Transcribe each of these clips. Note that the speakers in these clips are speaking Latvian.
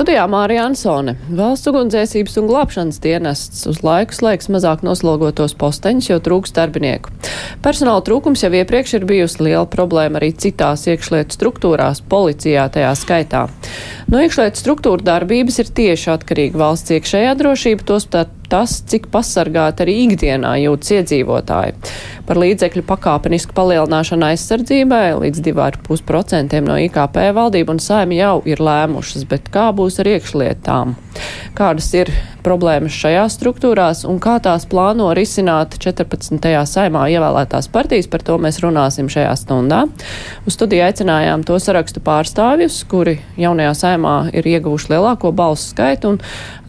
Studijā Mārija Ansone. Valsts ugunsdzēsības un glābšanas dienests uz laiku slēgs mazāk noslogotos posteņus, jo trūks darbinieku. Personāla trūkums jau iepriekš ir bijusi liela problēma arī citās iekšlietu struktūrās, policijā tajā skaitā. No iekšlietu struktūra darbības ir tieši atkarīga valsts iekšējā drošība, tostarp tas, cik pasargāti arī ikdienā jūtas iedzīvotāji. Par līdzekļu pakāpenisku palielināšanu aizsardzībai līdz 2,5% no IKP valdība un saima jau ir lēmušas, bet kā būs ar iekšlietām? Kādas ir problēmas šajās struktūrās un kā tās plāno risināt 14. saimā ievēlētās partijas, par to mēs runāsim šajā stundā. Uz studiju aicinājām to sarakstu pārstāvjus, kuri jaunajā saimā ir ieguvuši lielāko balsu skaitu un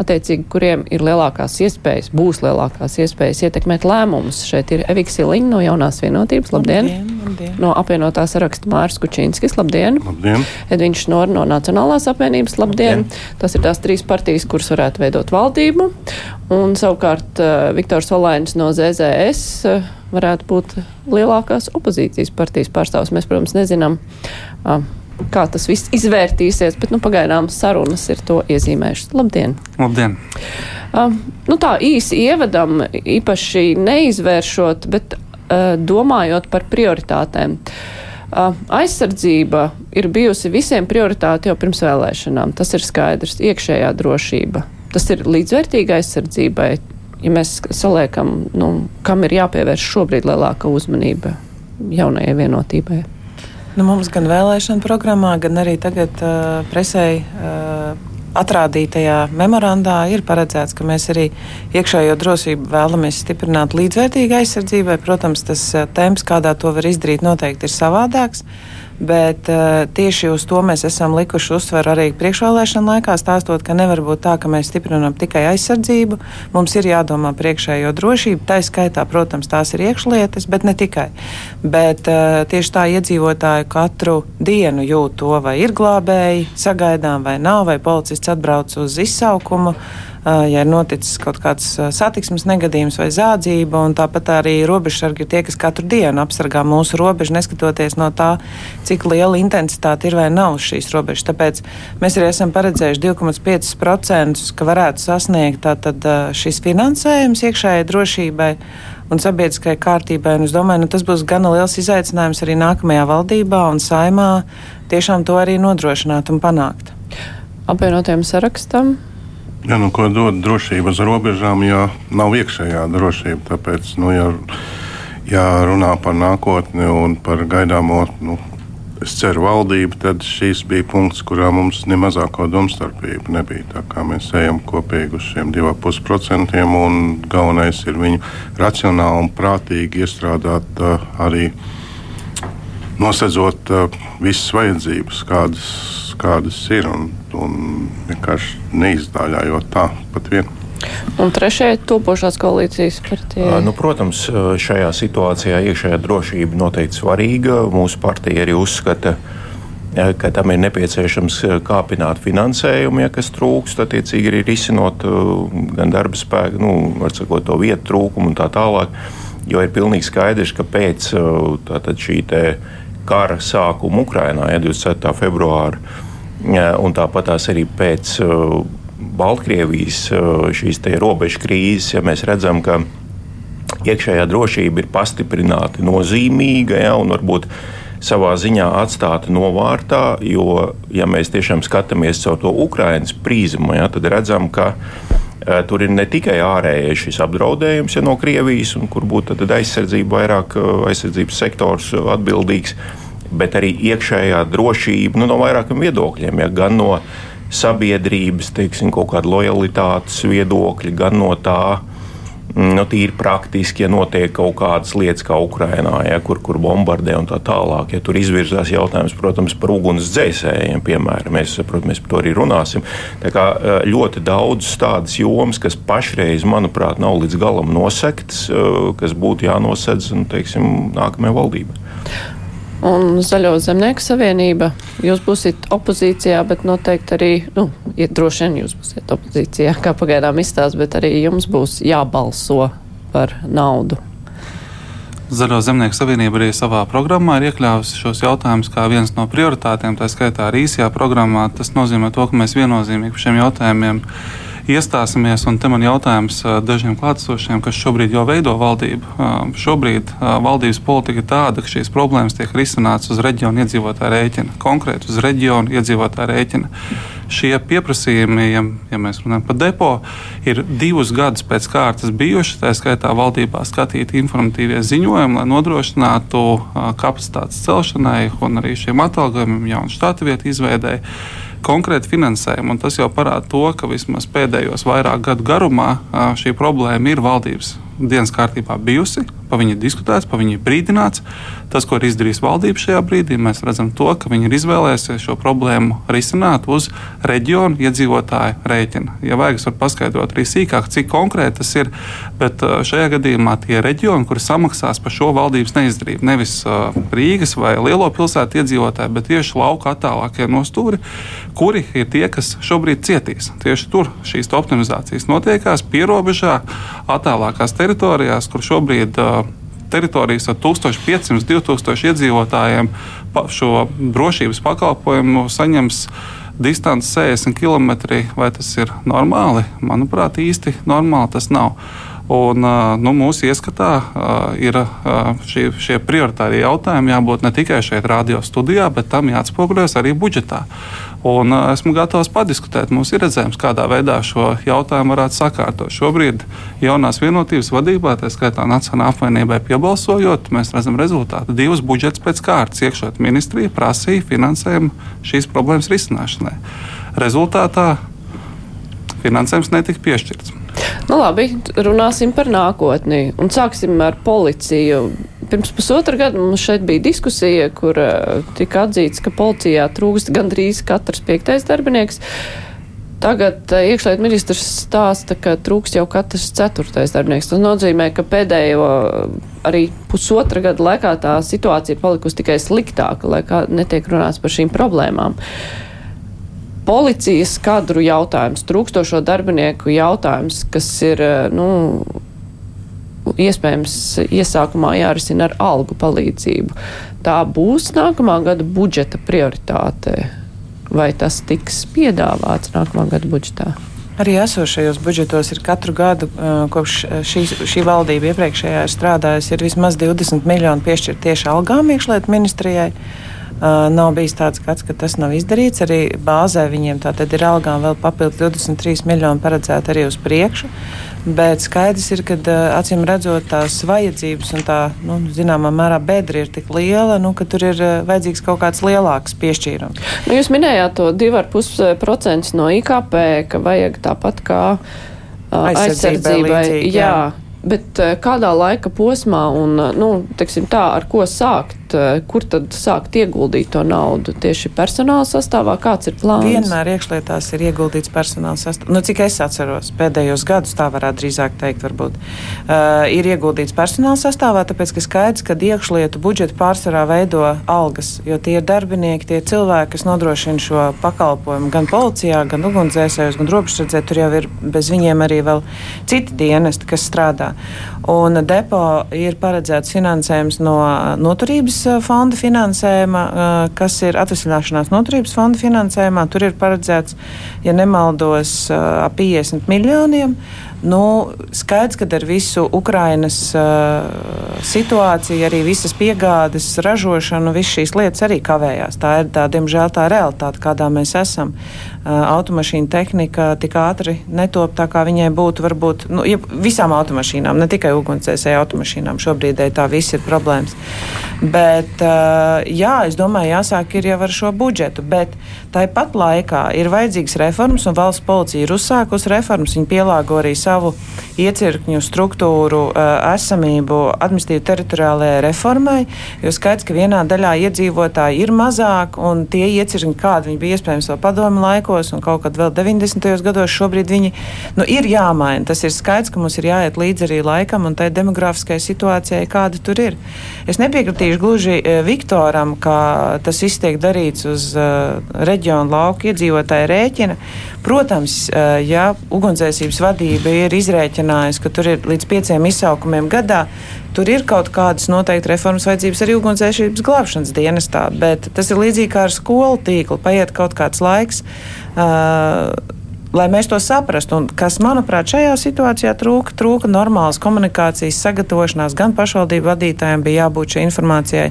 attiecīgi kuriem ir lielākās iespējas, būs lielākās iespējas ietekmēt lēmumus. Šeit ir Eviks Iliņa no jaunās vienotības. Labdien! labdien, labdien. No apvienotā saraksta Mārs Kučīnskis. Labdien! labdien. Edviņš Nor no Nacionālās apvienības. Labdien! labdien. Tas ir tās trīs partijas, kuras varētu veidot valdību un savukārt uh, Viktors Olainis no ZZS uh, varētu būt lielākās opozīcijas partijas pārstāvs. Mēs, protams, nezinām, uh, kā tas viss izvērtīsies, bet nu, pagaidām sarunas ir to iezīmējušas. Labdien! Labdien! Uh, nu tā īsi ievadam, īpaši neizvēršot, bet uh, domājot par prioritātēm. Uh, aizsardzība ir bijusi visiem prioritāte jau pirms vēlēšanām. Tas ir skaidrs. Iekšējā drošība, tas ir līdzvērtīgi aizsardzībai. Ja mēs saliekam, nu, kam ir jāpievērš šobrīd lielāka uzmanība jaunajai vienotībai? Nu, mums gan vēlēšana programmā, gan arī tagad uh, presē uh, atrādītajā memorandā ir paredzēts, ka mēs arī iekšējo drošību vēlamies stiprināt līdzvērtīgi aizsardzībai. Protams, tas uh, temps, kādā to var izdarīt, noteikti ir savādāks. Uh, Bet uh, tieši uz to mēs esam likuši uzsveru arī priekšvēlēšana laikā, stāstot, ka nevar būt tā, ka mēs stiprinām tikai aizsardzību. Mums ir jādomā priekšējo drošību. Tā skaitā, protams, tās ir iekšlietas, bet ne tikai. Bet uh, tieši tā iedzīvotāji katru dienu jūt to, vai ir glābēji, sagaidām vai nav, vai policists atbrauc uz izsaukumu. Uh, ja ir noticis kaut kāds satiksmes negadījums vai zādzība. Tāpat arī robežsargi ir tie, kas katru dienu apsargā mūsu robežu, neskatoties no tā, cik liela intensitāte ir vai nav šīs robežas. Tāpēc mēs arī esam paredzējuši 2,5%, ka varētu sasniegt tātad, šis finansējums iekšējai drošībai un sabiedriskai kārtībai. Un es domāju, nu, tas būs gana liels izaicinājums arī nākamajā valdībā un saimā tiešām to arī nodrošināt un panākt. Apvienotiem sarakstam Ja, nu, ko dod drošība uz robežām, ja nav iekšējā drošība? Tāpēc, nu, ja, ja runā par nākotni un par gaidāmo, nu, es ceru, valdību, tad šīs bija punkts, kurā mums ne mazāko domstarpību nebija. Tā kā mēs ejam kopīgi uz šiem 2,5%, un galvenais ir viņu racionāli un prātīgi iestrādāt uh, arī nosedzot uh, visas vajadzības, kādas, kādas ir. Un, un vienkārši neizdāļājot tā pat vienu. Un trešajai topošās koalīcijas partija? Nu, protams, šajā situācijā iekšējā drošība noteikti svarīga. Mūsu partija arī uzskata, ka tam ir nepieciešams kāpināt finansējumu, ja kas trūkst, attiecīgi arī risinot gan darba spēku, nu, sakot, to vietu trūkumu un tā tālāk. Jo ir pilnīgi skaidrs, ka pēc tātad, šī kara sākuma Ukrainā, ja 27. februāra, un tāpat tās arī pēc uh, Baltkrievijas uh, šīs robežu krīzes, ja mēs redzam, ka iekšējā drošība ir pastiprināti nozīmīga ja, un varbūt savā ziņā atstāta novārtā, jo, ja mēs tiešām skatāmies caur to Ukraiņas prizmu, ja, tad redzam, ka tur ir ne tikai ārējais šis apdraudējums ja, no Krievijas, kur būtu aizsardzība vairāk aizsardzības sektors atbildīgs, bet arī iekšējā drošība nu, no vairākiem viedokļiem. Ja, gan no sabiedrības, teiksim, kaut kāda lojalitātes viedokļa, gan no tā, nu, tīri praktiski, ja notiek kaut kādas lietas, kā Ukrainā, ja, kur, kur bombardē un tā tālāk. Ja tur izvirzās jautājums, protams, par ugunsdzēsējiem, piemēram, mēs, protams, par to arī runāsim. Tā kā eh, ļoti daudz tādas jomas, kas pašreiz, manuprāt, nav līdz galam nosektas, eh, kas būtu jānosedz nu, teiksim, nākamajai valdībai. Un Zaļo zemnieku savienība, jūs būsiet opozīcijā, bet noteikti arī, nu, ja droši vien jūs būsiet opozīcijā, kā pagaidām izstāst, bet arī jums būs jābalso par naudu. Zaļo zemnieku savienība arī savā programmā ir iekļāvusi šos jautājumus kā viens no prioritātiem, tā skaitā arī īsajā programmā. Tas nozīmē to, ka mēs viennozīmīgi par šiem jautājumiem iestāsimies. Un te man jautājums dažiem klātesošiem, kas šobrīd jau veido valdību. Šobrīd valdības politika ir tāda, ka šīs problēmas tiek risinātas uz reģionu iedzīvotāju rēķina, konkrēti uz reģionu iedzīvotāju rēķina. Šie pieprasījumi, ja, ja mēs runājam par depo, ir divus gadus pēc kārtas bijuši. Tā skaitā valdībā skatīti informatīvie ziņojumi, lai nodrošinātu kapacitātes celšanai un arī šiem atalgojumiem, jaunu štatu vietu izveidēji konkrēti finansējumu. Tas jau parāda to, ka vismaz pēdējos vairāk gadu garumā šī problēma ir valdības dienas kārtībā bijusi, par viņu ir diskutēts, par viņu ir brīdināts. Tas, ko ir izdarījis valdība šajā brīdī, mēs redzam to, ka viņi ir izvēlējušies šo problēmu risināt uz reģionu iedzīvotāju rēķina. Ja vajag, es varu paskaidrot arī sīkāk, cik konkrēti tas ir, bet uh, šajā gadījumā tie reģioni, kuri samaksās par šo valdības neizdarību, nevis uh, Rīgas vai lielo pilsētu iedzīvotāji, bet tieši lauka attālākie nostūri, kuri ir tie, kas šobrīd cietīs. Tieši tur šīs optimizācijas notiekās pierobežā, attālākās teritorijās, kur šobrīd teritorijas ar 1500, 2000 iedzīvotājiem šo drošības pakalpojumu saņems distance 60 km. Vai tas ir normāli? Manuprāt, īsti normāli tas nav. Un, nu, mūsu ieskatā ir šie, šie prioritārie jautājumi jābūt ne tikai šeit, radio studijā, bet tam jāatspoguļojas arī budžetā. Un esmu gatavs padiskutēt. Mums ir redzējums, kādā veidā šo jautājumu varētu sakārtot. Šobrīd jaunās vienotības vadībā, tā skaitā Nacionālajai apvienībai piebalsojot, mēs redzam rezultātu. Divas budžets pēc kārtas iekšļietu ministrija prasīja finansējumu šīs problēmas risināšanai. Rezultātā finansējums netika piešķirts. Nu, labi, runāsim par nākotni un sāksim ar policiju. Pirms pusotra gada mums šeit bija diskusija, kur uh, tika atzīts, ka policijā trūkst gandrīz katrs piektais darbinieks. Tagad uh, iekšlietu ministrs stāsta, ka trūks jau katrs ceturtais darbinieks. Tas nozīmē, ka pēdējo arī pusotra gada laikā tā situācija ir palikusi tikai sliktāka, lai kā netiek runāts par šīm problēmām. Policijas kadru jautājums, trūkstošo darbinieku jautājums, kas ir, eh, nu, iespējams iesākumā jārisina ar algu palīdzību. Tā būs nākamā gada budžeta prioritāte, vai tas tiks piedāvāts nākamā gada budžetā? Arī esošajos budžetos ir katru gadu, kopš šī, šī valdība iepriekšējā ir strādājusi, ir vismaz 20 miljoni piešķirt tieši algām iekšlietu ministrijai. Uh, nav bijis tāds gads, ka tas nav izdarīts. Arī bāzē viņiem tātad ir algām vēl papildus 23 miljoni paredzēti arī uz priekšu. Bet skaidrs ir, ka uh, acīm redzot, tās vajadzības un tā, nu, zināmā mērā, bedra ir tik liela, nu, ka tur ir uh, vajadzīgs kaut kāds lielāks piešķīrums. Nu, jūs minējāt to 2,5% no IKP, ka vajag tāpat kā aizsardzībai. līdzīgi, jā. jā. Bet kādā laika posmā un, nu, teksim tā, ar ko sākt? Eh, kur tad sākt ieguldīt to naudu? Tieši personāla sastāvā, kāds ir plāns? Vienmēr iekšlietās ir ieguldīts personāla sastāvā. Nu, cik es atceros, pēdējos gadus tā varētu drīzāk teikt, varbūt. Uh, ir ieguldīts personāla sastāvā, tāpēc, ka skaidrs, ka iekšlietu budžetu pārsvarā veido algas, jo tie ir darbinieki, tie cilvēki, kas nodrošina šo pakalpojumu gan policijā, gan ugunsdzēsējos, gan robežsardzē. Tur jau ir bez viņiem arī vēl citi dienesti, kas strādā. Un depo ir paredzēts finansējums no noturības fonda finansējuma, kas ir atvesļināšanās noturības fonda finansējumā. Tur ir paredzēts, ja nemaldos, ap 50 miljoniem. Nu, skaidrs, ka ar visu Ukrainas uh, situāciju, arī visas piegādes, ražošanu, visas šīs lietas arī kavējās. Tā ir tā, diemžēl, tā realitāte, kādā mēs esam. Uh, automašīna tehnika tik ātri netop tā, kā viņai būtu varbūt nu, ja visām automašīnām, ne tikai ugunsdzēsēju automašīnām. Šobrīd tā viss ir problēmas. Bet, uh, jā, es domāju, jāsāk ir jau ar šo budžetu, bet tāpat laikā ir vajadzīgs reformas, un valsts policija ir uzsākusi reformas, viņi pielāgo arī savu iecirkņu struktūru esamību administratīvu teritoriālajai reformai, jo skaidrs, ka vienā daļā iedzīvotāji ir mazāk, un tie iecirkņi, kādi viņi bija iespējams vēl padomu laikos un kaut kad vēl 90. gados, šobrīd viņi nu, ir jāmaina. Tas ir skaidrs, ka mums ir jāiet līdzi arī laikam un tai demografiskajai situācijai, kāda tur ir. Es nepiekritīšu gluži Viktoram, ka tas viss tiek darīts uz uh, reģionu lauku iedzīvotāju rēķina. Protams, uh, ja ugunsdzēsības vadība ir izrēķinājusi, ka tur ir līdz pieciem izsaukumiem gadā, tur ir kaut kādas noteikti reformas vajadzības arī ugunsdzēsības glābšanas dienestā, bet tas ir līdzīgi kā ar skolu tīklu. Paiet kaut kāds laiks. Uh, lai mēs to saprastu. Un kas, manuprāt, šajā situācijā trūka, trūka normālas komunikācijas sagatavošanās. Gan pašvaldību vadītājiem bija jābūt šai informācijai,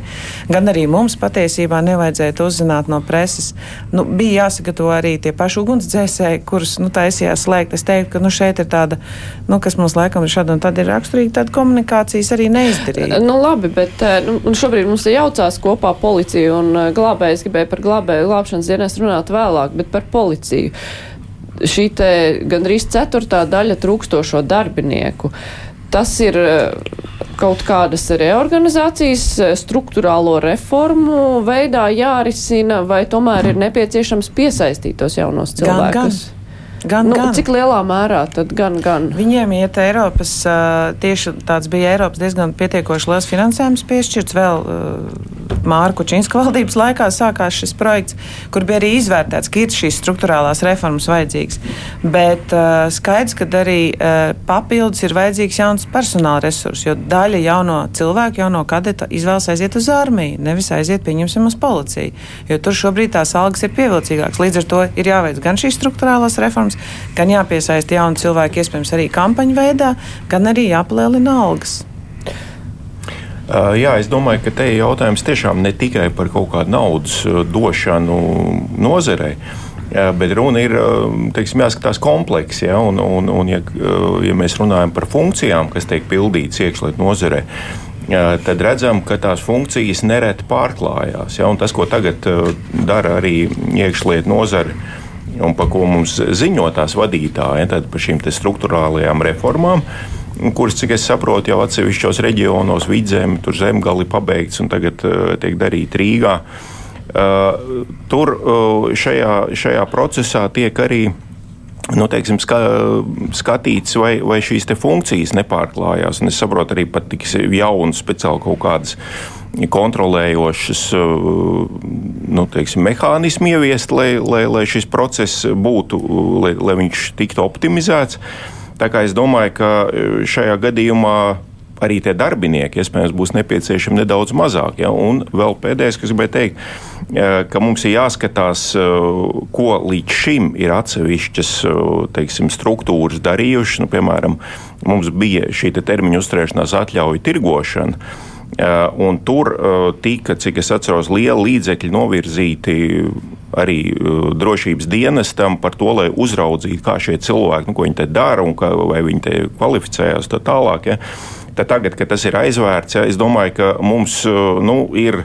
gan arī mums patiesībā nevajadzēja to uzzināt no preses. Nu, bija jāsagatavo arī tie paši ugunsdzēsēji, kurus nu, taisījās slēgt. Es teiktu, ka nu, šeit ir tāda, nu, kas mums laikam ir šāda un tad ir raksturīga, tāda komunikācijas arī neizdarīja. Nu, labi, bet eh, nu, šobrīd mums ir jaucās kopā policija un eh, glābējs gribēja par glābēju glābšanas dienas runāt vēlāk, bet par policiju šī gandrīz ceturtā daļa trūkstošo darbinieku. Tas ir eh, kaut kādas reorganizācijas, eh, struktūrālo reformu veidā jārisina, vai tomēr ir nepieciešams piesaistīt tos jaunos cilvēkus? Gan, gan. Gan, nu, gan. Cik lielā mērā tad gan, gan? Viņiem iet Eiropas, tieši tāds bija Eiropas diezgan pietiekoši liels finansējums piešķirts. Vēl Māra Kučinska valdības laikā sākās šis projekts, kur bija arī izvērtēts, ka ir šīs struktūrālās reformas vajadzīgas. Bet skaidrs, ka arī papildus ir vajadzīgs jauns personāla resurs, jo daļa jauno cilvēku, jauno kadeta izvēlas aiziet uz armiju, nevis aiziet, pieņemsim, uz policiju, jo tur šobrīd tās algas ir pievilcīgākas. Līdz ar to ir jāveic gan šīs struktūrālās reformas, reformas, gan jāpiesaista jauni cilvēki, iespējams, arī kampaņu veidā, gan arī jāpalielina algas. Uh, jā, es domāju, ka te ir jautājums tiešām ne tikai par kaut kādu naudas uh, došanu nozarei. Jā, bet runa ir teiksim, jāskatās kompleksi. Ja, un, un, un, ja, ja mēs runājam par funkcijām, kas tiek pildītas iekšlietu nozarē, tad redzam, ka tās funkcijas nereti pārklājās. Ja, tas, ko tagad dara arī iekšlietu nozare, un par ko mums ziņo tās vadītāji, tad par šīm struktūrālajām reformām kuras, cik es saprotu, jau atsevišķos reģionos, vidzem, tur zemgali pabeigts un tagad uh, tiek darīta Rīgā. Uh, tur uh, šajā, šajā procesā tiek arī nu, teiksim, ska, skatīts, vai, vai šīs funkcijas nepārklājās. Un es saprotu, arī pat tik jaunu, speciāli kaut kādas kontrolējošas nu, teiksim, mehānismu ieviest, lai, lai, lai šis process būtu, lai, lai viņš tiktu optimizēts. Tā kā es domāju, ka šajā gadījumā arī tie darbinieki iespējams būs nepieciešami nedaudz mazāk. Ja? Un vēl pēdējais, kas gribēju teikt, ka mums ir jāskatās, ko līdz šim ir atsevišķas teiksim, struktūras darījušas. Nu, piemēram, mums bija šī te termiņa uzturēšanās atļauja tirgošana. Un tur tika, cik es atceros, liela līdzekļa novirzīti arī drošības dienestam par to, lai uzraudzītu, kā šie cilvēki, nu, ko viņi te dara un kā, vai viņi te kvalificējās tā tālāk. Ja. Tagad, kad tas ir aizvērts, ja, es domāju, ka mums nu, ir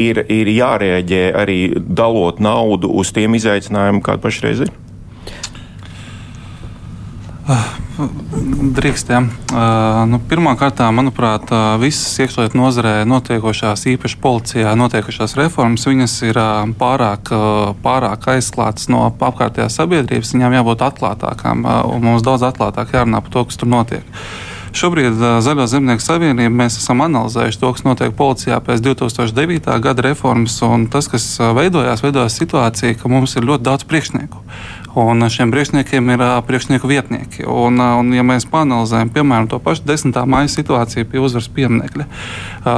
ir, ir jārēģē arī dalot naudu uz tiem izaicinājumiem, kāda pašreiz ir? Drīkstiem. Uh, nu, Pirmkārt, manuprāt, visas iekšlietu nozarē notiekošās, īpaši policijā notiekošās reformas, viņas ir pārāk, pārāk aizklātas no apkārtējās sabiedrības. Viņām jābūt atklātākām, un mums daudz atklātāk jārunā par to, kas tur notiek. Šobrīd Zaļo zemnieku savienība mēs esam analizējuši to, kas notiek policijā pēc 2009. gada reformas. Tas, kas veidojās, veidojās situācija, ka mums ir ļoti daudz priekšnieku. Un šiem priekšniekiem ir priekšnieku vietnieki. Un, un, ja mēs panelizējam, piemēram, to pašu 10. maija situāciju pie uzvaras pieminiekļa,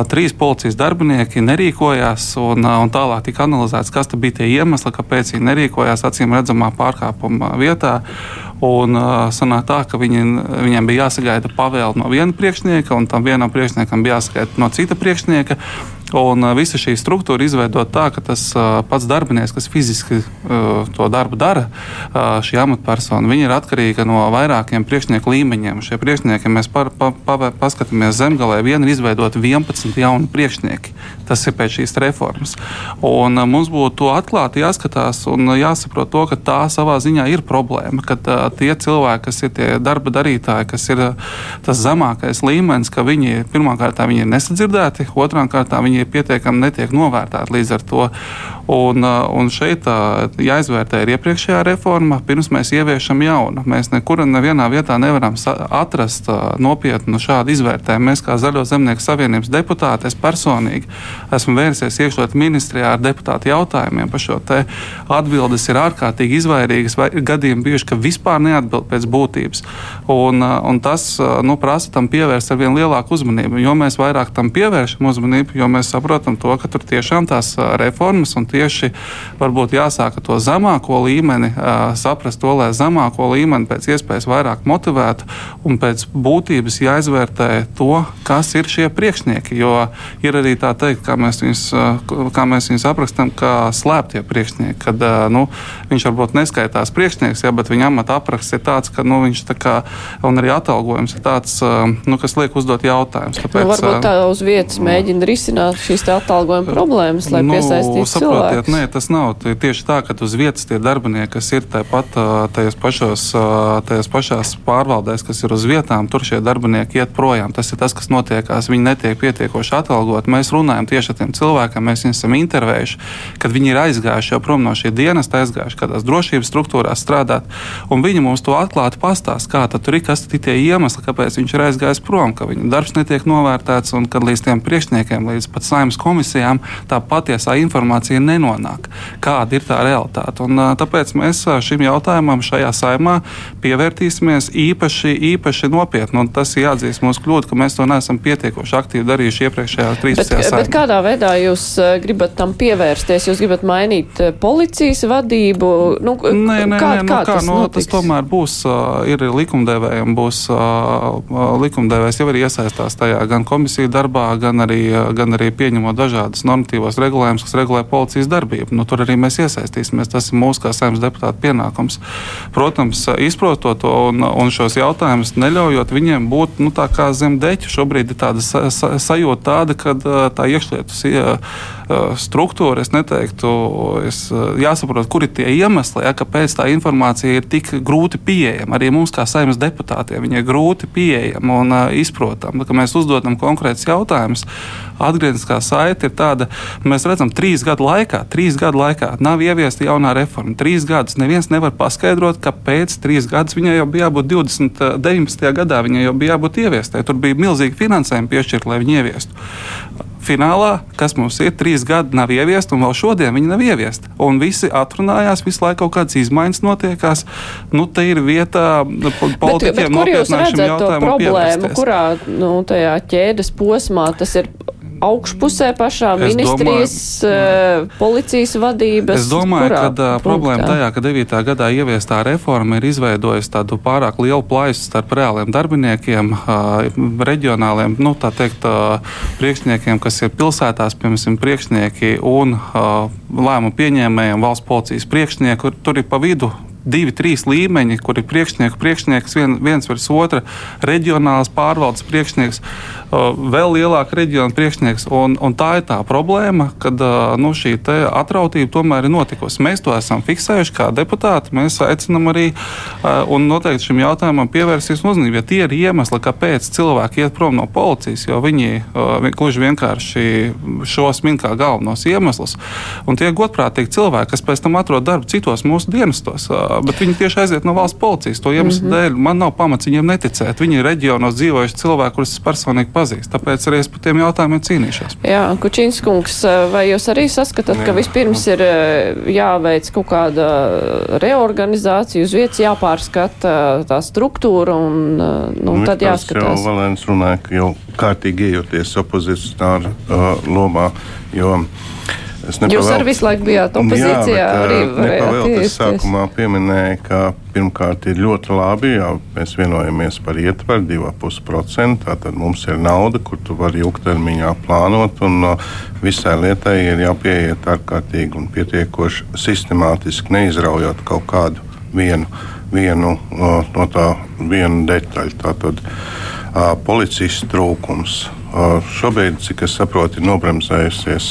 trīs policijas darbinieki nerīkojās, un, un tālāk tika analizēts, kas bija tie iemesli, kāpēc viņi nerīkojās acīm redzamā pārkāpuma vietā. Un sanāk tā, ka viņi, viņiem bija jāsagaida pavēle no viena priekšnieka, un tam vienam priekšniekam bija jāsagaida no cita priekšnieka. Un visa šī struktūra izveidota tā, ka tas pats darbinieks, kas fiziski to darbu dara, šī amatpersona, ir atkarīga no vairākiem priekšnieku līmeņiem. Šie priekšnieki, mēs par, pa, pa, paskatāmies zemgālē, vien ir izveidoti 11 jauni priekšnieki. Tas ir pēc šīs reformas. Un, mums būtu atklāti jāskatās un jāsaprot, to, ka tā savā ziņā ir problēma. Ka tie cilvēki, kas ir tie darba darītāji, kas ir tas zemākais līmenis, ka viņi pirmkārt viņi ir nesadzirdēti, otrām kārtām viņi viņi pietiekami netiek novērtēti līdz ar to. Un, uh, un šeit uh, jāizvērtē ir iepriekšējā reforma, pirms mēs ieviešam jaunu. Mēs nekur nevienā vietā nevaram atrast uh, nopietnu šādu izvērtējumu. Mēs, kā Zaļo zemnieku savienības deputāti, es personīgi esmu vērsies iekšlietu ministrijā ar deputātu jautājumiem par šo te. Atbildes ir ārkārtīgi izvairīgas, vai gadījumi bijuši, ka vispār neatbild pēc būtības. Un, un tas nu, prasa tam pievērst ar vien lielāku uzmanību. Jo mēs vairāk tam pievēršam uzmanību, jo mēs saprotam to, ka tur tiešām tās reformas un tieši varbūt jāsāk ar to zemāko līmeni, saprast to, lai zemāko līmeni pēc iespējas vairāk motivētu un pēc būtības jāizvērtē to, kas ir šie priekšnieki. Jo ir arī tā teikt, kā mēs viņus, kā mēs viņus aprakstām, kā slēptie priekšnieki. Kad nu, viņš varbūt neskaitās priekšnieks, ja, bet viņa amata apraksts ir tāds, ka nu, viņš tā kā, un arī atalgojums ir tāds, nu, kas liek uzdot jautājumus. Tāpēc, nu, varbūt tā uz vietas mēģina risināt šīs atalgojuma problēmas, lai nu, piesaistītu cilvēku saprotiet, nē, tas nav tieši tā, ka uz vietas tie darbinieki, kas ir tāpat tajos pašos, tajos pašās pārvaldēs, kas ir uz vietām, tur šie darbinieki iet projām. Tas ir tas, kas notiekās. Viņi netiek pietiekoši atalgoti. Mēs runājam tieši ar tiem cilvēkiem, mēs viņus esam intervējuši, kad viņi ir aizgājuši jau prom no šī dienas, aizgājuši kādās drošības struktūrās strādāt, un viņi mums to atklāti pastāsta, kā tur ir, kas ir tie iemesli, kāpēc viņš ir aizgājis prom, ka viņa darbs netiek novērtēts un kad līdz tiem priekšniekiem, līdz pat saimnes komisijām tā patiesā informācija ne nenonāk. Kāda ir tā realitāte? Un, tāpēc mēs šim jautājumam šajā saimā pievērtīsimies īpaši, īpaši nopietni. Un tas ir jāatzīst mūsu kļūda, ka mēs to neesam pietiekoši aktīvi darījuši iepriekšējā 13. Bet, saimā. Bet kādā veidā jūs gribat tam pievērsties? Jūs gribat mainīt policijas vadību? Nu, nē, nē, kā, nē, nu, kā, kā tas, nu, tas tomēr būs, ir likumdevējiem, būs likumdevējs jau ir iesaistās tajā gan komisiju darbā, gan arī, gan arī pieņemot dažādas normatīvos regulējumus, kas regulē policijas policijas darbību. Nu, tur arī mēs iesaistīsimies. Tas ir mūsu kā saimnes deputāta pienākums. Protams, izprotot to un, un šos jautājumus, neļaujot viņiem būt nu, zem deķa. Šobrīd ir tāda sa, sa, sajūta, tāda, ka tā iekšlietu struktūra, es neteiktu, es, jāsaprot, kur ir tie iemesli, ja, kāpēc tā informācija ir tik grūti pieejama. Arī mums, kā saimnes deputātiem, viņa ir grūti pieejama un uh, izprotama. Mēs uzdodam konkrētus jautājumus. Atgriezniskā saite ir tāda, mēs redzam, trīs gadu laikā, trīs gadu laikā nav ieviesta jaunā reforma. Trīs gadus neviens nevar paskaidrot, kāpēc trīs gadus viņai jau bija jābūt 20, 19. gadā, viņai jau bija jābūt ieviestai. Tur bija milzīgi finansējumi piešķirt, lai viņi ieviestu finālā, kas mums ir trīs gadi, nav ieviesta, un vēl šodien viņi nav ieviesta. Un visi atrunājās, visu laiku kaut kādas izmaiņas notiekās. Nu, te ir vieta politiķiem nopietnām šim jautājumam. Problēmu, kurā nu, tajā ķēdes posmā tas ir augšpusē pašā es ministrijas, domāju, uh, policijas vadības? Es domāju, ka uh, problēma tajā, ka 9. gadā ieviestā reforma ir izveidojusi tādu pārāk lielu plaisu starp reāliem darbiniekiem, uh, reģionāliem, nu, tā teikt, priekšniekiem, kas ir pilsētās, piemēram, priekšnieki un lēmumu pieņēmējiem, valsts policijas priekšnieku. Tur ir pa vidu divi, trīs līmeņi, kur ir priekšnieku priekšnieks, vien, viens virs otra, reģionāls pārvaldes priekšnieks, vēl lielāka reģiona priekšnieks. Un, un tā ir tā problēma, kad nu, šī atrautība tomēr ir notikusi. Mēs to esam fiksējuši kā deputāti. Mēs aicinām arī un noteikti šim jautājumam pievērsties uzmanību. Ja tie ir iemesli, kāpēc cilvēki iet prom no policijas, jo viņi gluži vienkārši šos min kā galvenos iemeslus. Un tie godprātīgi cilvēki, kas pēc tam atrod darbu citos mūsu dienestos, bet viņi tieši aiziet no valsts policijas. To iemeslu mm -hmm. dēļ man nav pamats viņiem neticēt. Viņi ir reģionos dzīvojuši cilvēki, kurus es personīgi pazīstu. Tāpēc arī es par tiem jautājumiem cīnīšos. Jā, Kučīns kungs, vai jūs arī saskatāt, ka vispirms ir jāveic kaut kāda reorganizācija, uz vietas jāpārskata tā struktūra un nu, nu, tad jāskatās? Jau Valēns runāja, ka jau kārtīgi iejoties opozicionāru uh, lomā, jo Es Jūs arī visu laiku bijāt opozīcijā. Jā, arī nepavēl, es sākumā pieminēju, ka pirmkārt ir ļoti labi, ja mēs vienojamies par ietvaru 2,5%. Tātad mums ir nauda, kur tu vari ilgtermiņā plānot, un uh, visai lietai ir jāpieiet ārkārtīgi un pietiekoši sistemātiski, neizraujot kaut kādu vienu, vienu uh, no tā vienu detaļu. Tātad uh, policijas trūkums. Šobrīd, cik es saprotu, ir nobremzējusies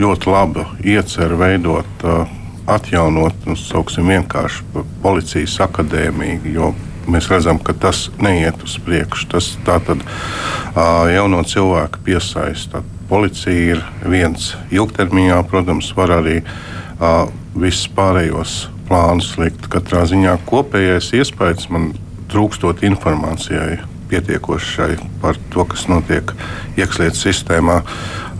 ļoti laba iecerē veidot, atjaunot, nu, sauksim, vienkārši policijas akadēmiju. Jo mēs redzam, ka tas neiet uz priekšu. Tas tātad jauno cilvēku piesaista. Policija ir viens ilgtermiņā, protams, var arī visus pārējos plānus likt. Katrā ziņā kopējais iespējas man trūkstot informācijai pietiekošai par to, kas notiek iekšlietu sistēmā.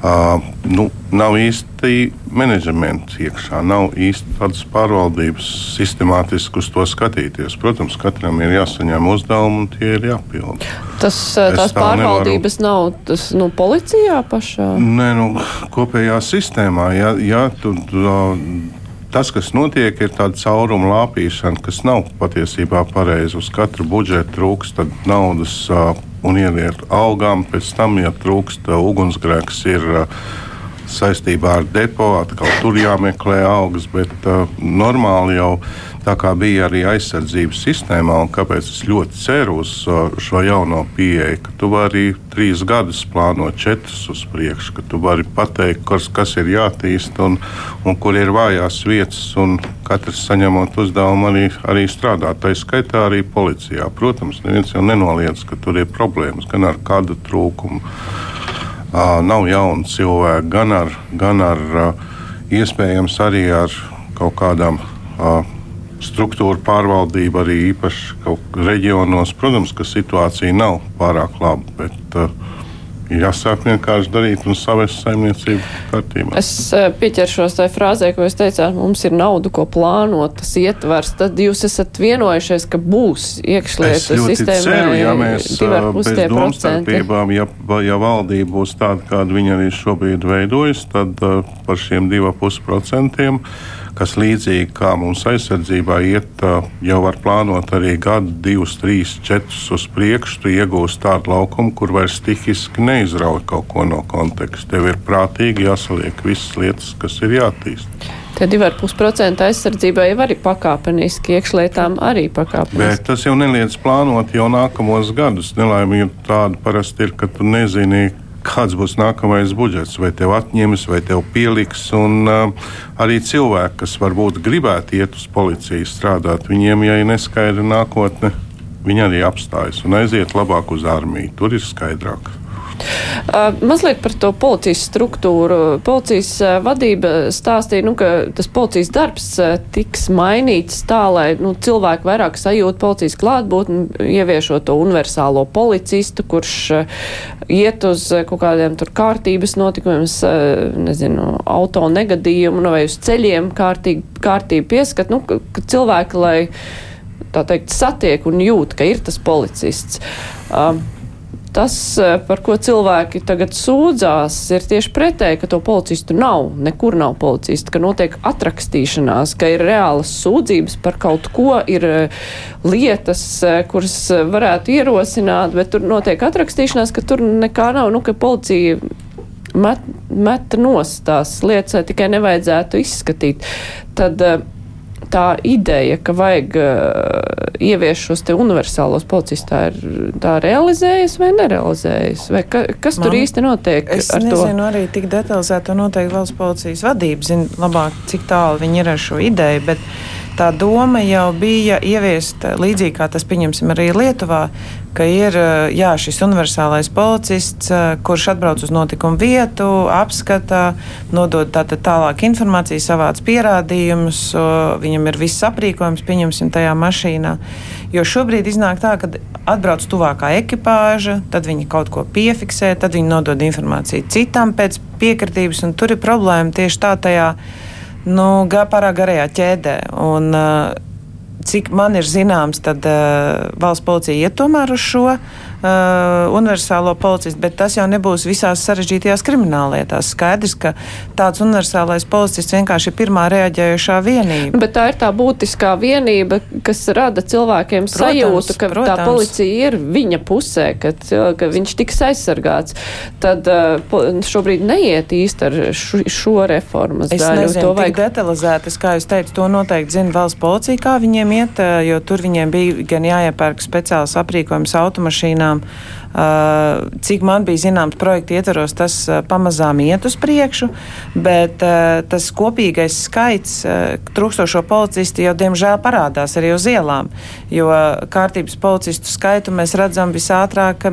Uh, nu, nav īsti menedžments iekšā, nav īsti tādas pārvaldības sistemātiski uz to skatīties. Protams, katram ir jāsaņem uzdevumi un tie ir jāpilda. Tas, es tās pārvaldības nevaru... nav tas, nu, policijā pašā? Nē, nu, kopējā sistēmā. Ja, ja tu, tu, tas, kas notiek, ir tāda cauruma lāpīšana, kas nav patiesībā pareiza. Uz katru budžetu trūkst naudas. Un ieliet algām. Pēc tam, ja trūkst ugunsgrēks, ir uh, saistībā ar depo, atkal tur jāmeklē algas. Bet uh, normāli jau tā kā bija arī aizsardzības sistēmā, un kāpēc es ļoti ceru uz uh, šo jauno pieeju, ka tu vari trīs gadus plānot, četrus uz priekšu, ka tu vari pateikt, kas, kas ir jātīst un, un kur ir vājās vietas, un katrs saņemot uzdevumu arī, arī strādāt. Tā skaitā arī policijā. Protams, neviens jau nenoliedz, ka tur ir problēmas gan ar kādu trūkumu. Nav jaunu cilvēku, gan ar, gan ar iespējams arī ar kaut kādām struktūra pārvaldība arī īpaši reģionos. Protams, ka situācija nav pārāk laba, bet uh, jāsāk vienkārši darīt un savest saimniecību kārtībā. Es uh, pieķeršos tai frāzē, ko jūs teicāt, mums ir nauda, ko plānot, tas ietvers. Tad jūs esat vienojušies, ka būs iekšlietu sistēma. Ceru, ja mēs uh, bez domstarpībām, ja, ja valdība būs tāda, kāda viņa arī šobrīd veidojas, tad uh, par šiem 2,5% kas līdzīgi kā mums aizsardzībā iet, jau var plānot arī gadu, divus, trīs, četrus uz priekšu. Tu iegūsi tādu laukumu, kur vairs stihiski neizrauj kaut ko no konteksta. Tev ir prātīgi jāsaliek visas lietas, kas ir jātīst. Tie 2,5% aizsardzībai jau arī pakāpeniski, iekšlietām arī pakāpeniski. Bet tas jau neliedz plānot jau nākamos gadus. Nelaimīgi tāda parasti ir, ka tu nezini, kāds būs nākamais budžets, vai tev atņems, vai tev pieliks. Un, uh, arī cilvēki, kas varbūt gribētu iet uz policiju strādāt, viņiem, ja ir neskaidra nākotne, viņi arī apstājas un aiziet labāk uz armiju. Tur ir skaidrāk. Uh, mazliet par to policijas struktūru. Policijas uh, vadība stāstīja, nu, ka tas policijas darbs uh, tiks mainīts tā, lai nu, cilvēki vairāk sajūta policijas klātbūtni, ieviešot to universālo policistu, kurš iet uz kaut kādiem tur kārtības notikumiem, nezinu, auto negadījumu nu, vai uz ceļiem kārtīgi, kārtīgi pieskat, nu, ka, ka cilvēki, lai tā teikt, satiek un jūt, ka ir tas policists. Uh, Tas, eh, par ko cilvēki tagad sūdzās, ir tieši pretēji, ka to policistu nav. Nekur nav policistu, ka notiek atrakstīšanās, ka ir reālas sūdzības par kaut ko, ir eh, lietas, eh, kuras varētu ierosināt, bet tur notiek atrakstīšanās, ka tur nekā nav, nu, ka policija met, met nost tās lietas, tikai nevajadzētu izskatīt. Tad, tā ideja, ka vajag uh, ieviest šos te universālos policistus, tā ir tā realizējas vai nerealizējas? Vai ka, kas Man, tur īsti notiek? Es nezinu to? arī tik detalizēti, to noteikti valsts policijas vadība zina labāk, cik tālu viņi ir ar šo ideju. Bet, tā doma jau bija ieviest līdzīgi kā tas, pieņemsim, arī Lietuvā, ka ir jā, šis universālais policists, kurš atbrauc uz notikumu vietu, apskata, nodod tātad tālāk informāciju, savāc pierādījumus, viņam ir viss aprīkojums, pieņemsim, tajā mašīnā. Jo šobrīd iznāk tā, ka atbrauc tuvākā ekipāža, tad viņi kaut ko piefiksē, tad viņi nodod informāciju citam pēc piekritības, un tur ir problēma tieši tā tajā nu, pārāk garajā ķēdē. Un, uh, cik man ir zināms, tad uh, valsts policija iet tomēr uz šo uh, universālo policistu, bet tas jau nebūs visās sarežģītajās krimināllietās. Skaidrs, ka tāds universālais policists vienkārši ir pirmā reaģējušā vienība. Bet tā ir tā būtiskā vienība, kas rada cilvēkiem protams, sajūtu, ka protams. tā policija ir viņa pusē, ka, ka viņš tiks aizsargāts. Tad uh, šobrīd neiet īsti ar šo, šo reformas es daļu. Nezinu, to vajag detalizēt. Es, kā jūs teicu, to noteikti zina valsts policija, kā viņiem iet, jo tur viņiem bija gan jāiepērk speciāls aprīkojums automašīnām. tiešām Cik man bija zināms, projekta ietvaros tas pamazām iet uz priekšu, bet tas kopīgais skaits trūkstošo policistu jau diemžēl parādās arī uz ielām, jo kārtības policistu skaitu mēs redzam visātrāk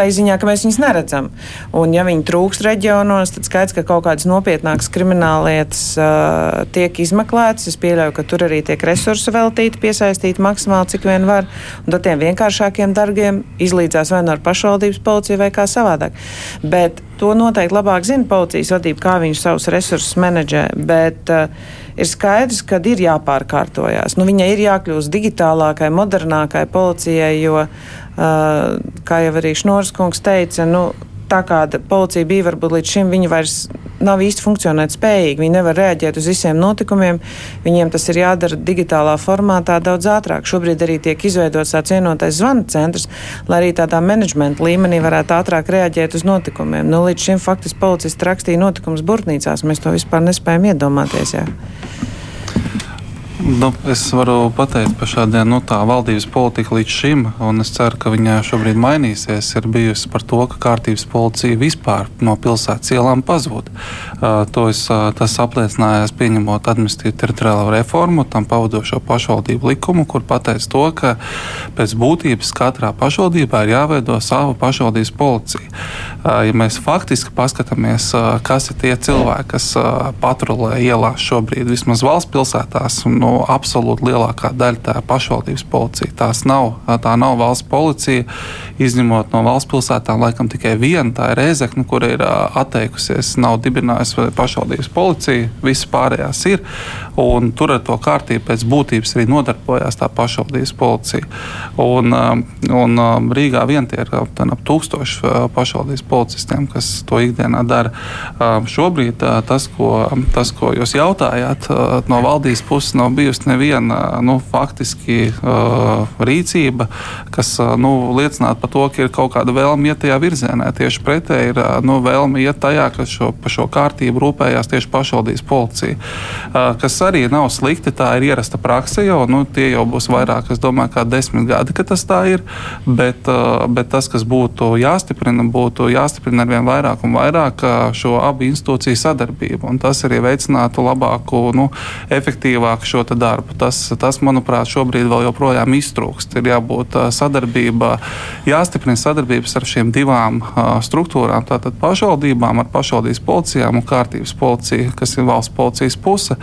tā ziņā, ka mēs viņus neredzam. Un, ja viņi trūkst reģionos, tad skaidrs, ka kaut kādas nopietnākas krimināllietas uh, tiek izmeklētas. Es pieļauju, ka tur arī tiek resursi veltīti, piesaistīti maksimāli, cik vien var. Un tad tiem vienkāršākiem darbiem izlīdzās vai nu ar pašvaldības policiju vai kā savādāk. Bet to noteikti labāk zina policijas vadība, kā viņi savus resursus menedžē. Bet, uh, ir skaidrs, ka ir jāpārkārtojas. Nu, viņai ir jākļūst digitālākai, modernākai policijai, jo kā jau arī Šnors kungs teica, nu, tā kā policija bija varbūt līdz šim, viņi vairs nav īsti funkcionēt spējīgi. Viņi nevar reaģēt uz visiem notikumiem. Viņiem tas ir jādara digitālā formātā daudz ātrāk. Šobrīd arī tiek izveidots tāds vienotais zvanu centrs, lai arī tādā menedžmenta līmenī varētu ātrāk reaģēt uz notikumiem. Nu, līdz šim faktiski policisti rakstīja notikumus burtnīcās. Mēs to vispār nespējam iedomāties. Jā. Nu, es varu pateikt par šādiem nu, valdības politiku līdz šim, un es ceru, ka viņa šobrīd mainīsies. Ir bijusi par to, ka kārtības policija vispār no pilsētas ielām pazūd. Uh, es, uh, tas apliecinājās pieņemot administratīvu teritoriālo reformu, tam pavadošo pašvaldību likumu, kur pateica to, ka pēc būtības katrā pašvaldībā ir jāveido sava pašvaldības policija. Uh, ja mēs faktiski paskatāmies, uh, kas ir tie cilvēki, kas uh, patrulē ielās šobrīd, vismaz valsts pilsētās. Un, nu, absolūti lielākā daļa tā ir pašvaldības policija. Tās nav, tā nav valsts policija, izņemot no valsts pilsētām, laikam tikai viena, tā ir Rēzekne, kur ir atteikusies, nav dibinājusi pašvaldības policija, visas pārējās ir. Un tur ar to kārtību pēc būtības arī nodarbojās tā pašvaldības policija. Un, un Rīgā vien tie ir ap tūkstoši pašvaldības policistiem, kas to ikdienā dara. Šobrīd tas, ko, tas, ko jūs jautājāt no valdības puses, nav bijusi neviena nu, faktiski uh, rīcība, kas uh, nu, liecinātu par to, ka ir kaut kāda vēlme iet tajā virzienā. Tieši pretēji ir uh, nu, vēlme iet tajā, ka šo, par šo kārtību rūpējās tieši pašvaldības policija. Uh, kas arī nav slikti, tā ir ierasta praksa jau, nu, tie jau būs vairāk, es domāju, kā desmit gadi, ka tas tā ir, bet, uh, bet tas, kas būtu jāstiprina, būtu jāstiprina arvien vairāk un vairāk uh, šo abu institūciju sadarbību, un tas arī veicinātu labāku, nu, efektīvāku šo darbu. Tas, tas, manuprāt, šobrīd vēl joprojām iztrūkst. Ir jābūt sadarbībā, jāstiprina sadarbības ar šīm divām struktūrām, tātad pašvaldībām, ar pašvaldības policijām un kārtības policiju, kas ir valsts policijas puse,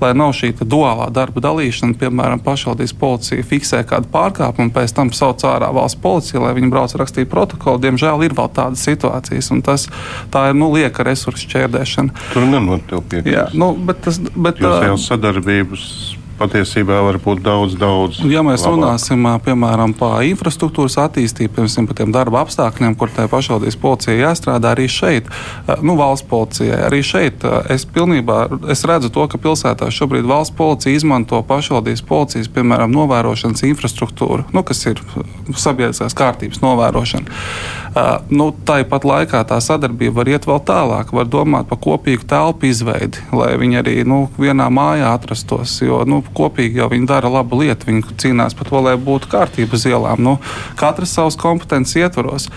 lai nav šī duālā darba dalīšana. Piemēram, pašvaldības policija fiksē kādu pārkāpumu, pēc tam sauc ārā valsts policija, lai viņi brauc rakstīt protokolu. Diemžēl ir vēl tādas situācijas, un tas, ir nu, lieka resursu šķērdēšana. Tur nenotiek piekrist. Nu, bet tas, bet, Jūs jau sadarbības patiesībā var būt daudz, daudz. Ja mēs labāk. runāsim piemēram par infrastruktūras attīstību, piemēram, par tiem darba apstākļiem, kur tai pašvaldības policijai jāstrādā arī šeit, nu, valsts policijai. Arī šeit es pilnībā es redzu to, ka pilsētā šobrīd valsts policija izmanto pašvaldības policijas, piemēram, novērošanas infrastruktūru, nu, kas ir sabiedriskās kārtības novērošana. Nu, Tāpat laikā tā sadarbība var iet vēl tālāk, var domāt par kopīgu telpu izveidi, lai viņi arī nu, vienā mājā atrastos. Jo, nu, kopīgi jau viņi dara labu lietu. Viņi cīnās par to, lai būtu kārtība uz ielām. Nu, katrs savas kompetences ietvaros.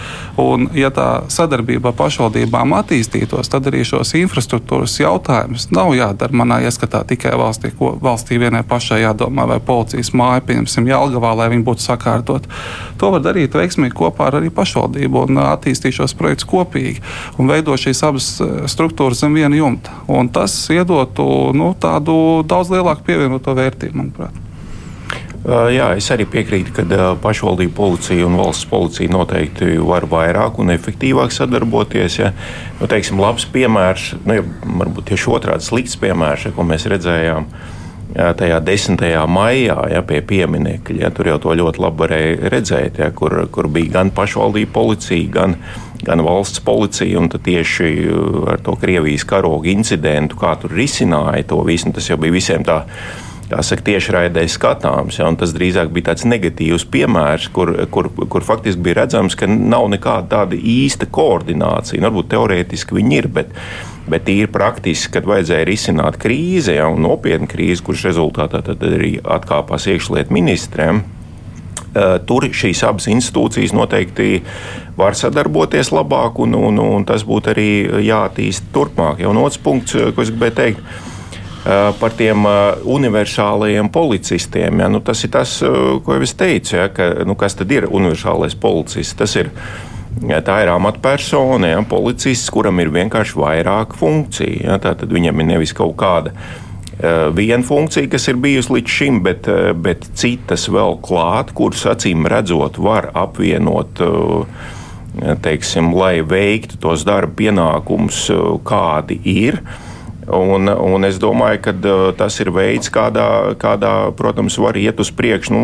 Un, ja tā sadarbība ar pašvaldībām attīstītos, tad arī šos infrastruktūras jautājumus nav jādara manā ieskatā tikai valstī, ko valstī vienai pašai jādomā, vai policijas māja, pieņemsim, Jālgavā, lai viņi būtu sakārtot. To var darīt veiksmīgi kopā ar arī pašvaldību un attīstīt šos projektus kopīgi un veidot šīs abas struktūras zem viena jumta. Un tas iedotu nu, tādu daudz lielāku pievienoto vērtību, manuprāt. Jā, es arī piekrītu, ka pašvaldību policija un valsts policija noteikti var vairāk un efektīvāk sadarboties. Ja. Nu, teiksim, labs piemērs, nu, ja, varbūt tieši otrādi slikts piemērs, ko mēs redzējām tajā 10. maijā, ja, pie pieminiekļa. Ja, tur jau to ļoti labi varēja redzēt, ja, kur, kur bija gan pašvaldību policija, gan, gan valsts policija. Tieši ar to Krievijas karogu incidentu, kā tur risināja to visu, tas jau bija visiem tā kā saka, tiešraidē skatāms. Ja, tas drīzāk bija tāds negatīvs piemērs, kur, kur, kur faktiski bija redzams, ka nav nekāda tāda īsta koordinācija. Nu, varbūt teorētiski viņi ir, bet, bet ir praktiski, kad vajadzēja risināt krīzi, ja, un nopietnu krīzi, kuras rezultātā arī atkāpās iekšlietu ministriem. Tur šīs abas institūcijas noteikti var sadarboties labāk, un, un, un tas būtu arī jāattīst turpmāk. Ja, un otrs punkts, ko es gribēju teikt, par tiem universālajiem policistiem. Ja? Nu, tas ir tas, ko jau es teicu, ja? ka, nu, kas tad ir universālais policists. Tas ir Ja, tā ir amatpersona, ja, policists, kuram ir vienkārši vairāk funkciju. Ja, tad viņam ir nevis kaut kāda uh, viena funkcija, kas ir bijusi līdz šim, bet, uh, bet citas vēl klāt, kuras acīm redzot, var apvienot. Uh, Teiksim, lai veiktu tos darba pienākumus, kādi ir. Un, un es domāju, ka tas ir veids, kādā, kādā, protams, var iet uz priekšu, nu,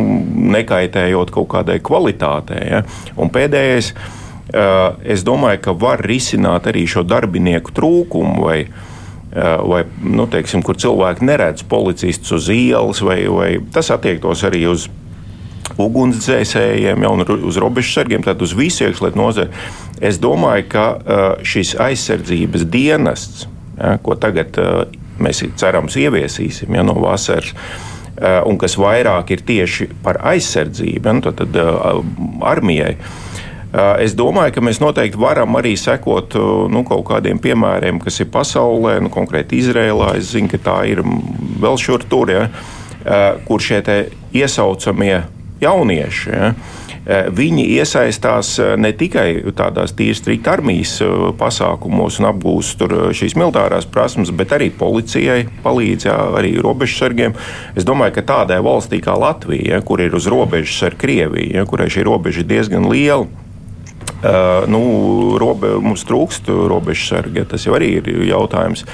nekaitējot kaut kādai kvalitātei. Ja? Un pēdējais, uh, es domāju, ka var risināt arī šo darbinieku trūkumu vai, uh, vai nu, teiksim, kur cilvēki neredz policistus uz ielas, vai, vai tas attiektos arī uz ugunsdzēsējiem, jau uz robežsargiem, tad uz visu iekšlietu nozari. Es domāju, ka šis aizsardzības dienests ja, ko tagad uh, mēs cerams ieviesīsim ja, no vasaras. Uh, un kas vairāk ir tieši par aizsardzību, ja, nu, tad, tad uh, armijai. Es domāju, ka mēs noteikti varam arī sekot nu, kaut kādiem piemēriem, kas ir pasaulē, nu, konkrēti Izrēlā. Es zinu, ka tā ir vēl šur tur, ja, kur šie iesaucamie jaunieši. Ja, Eh, viņi iesaistās eh, ne tikai tādās tīri strikt armijas eh, pasākumos un apgūst šīs militārās prasmes, bet arī policijai palīdz, jā, arī robežsargiem. Es domāju, ka tādai valstī kā Latvija, kur ir uz robežas ar Krieviju, kurai šī robeža ir diezgan liela, Uh, nu, robe, mums trūkst robežsargi, tas jau arī ir jautājums.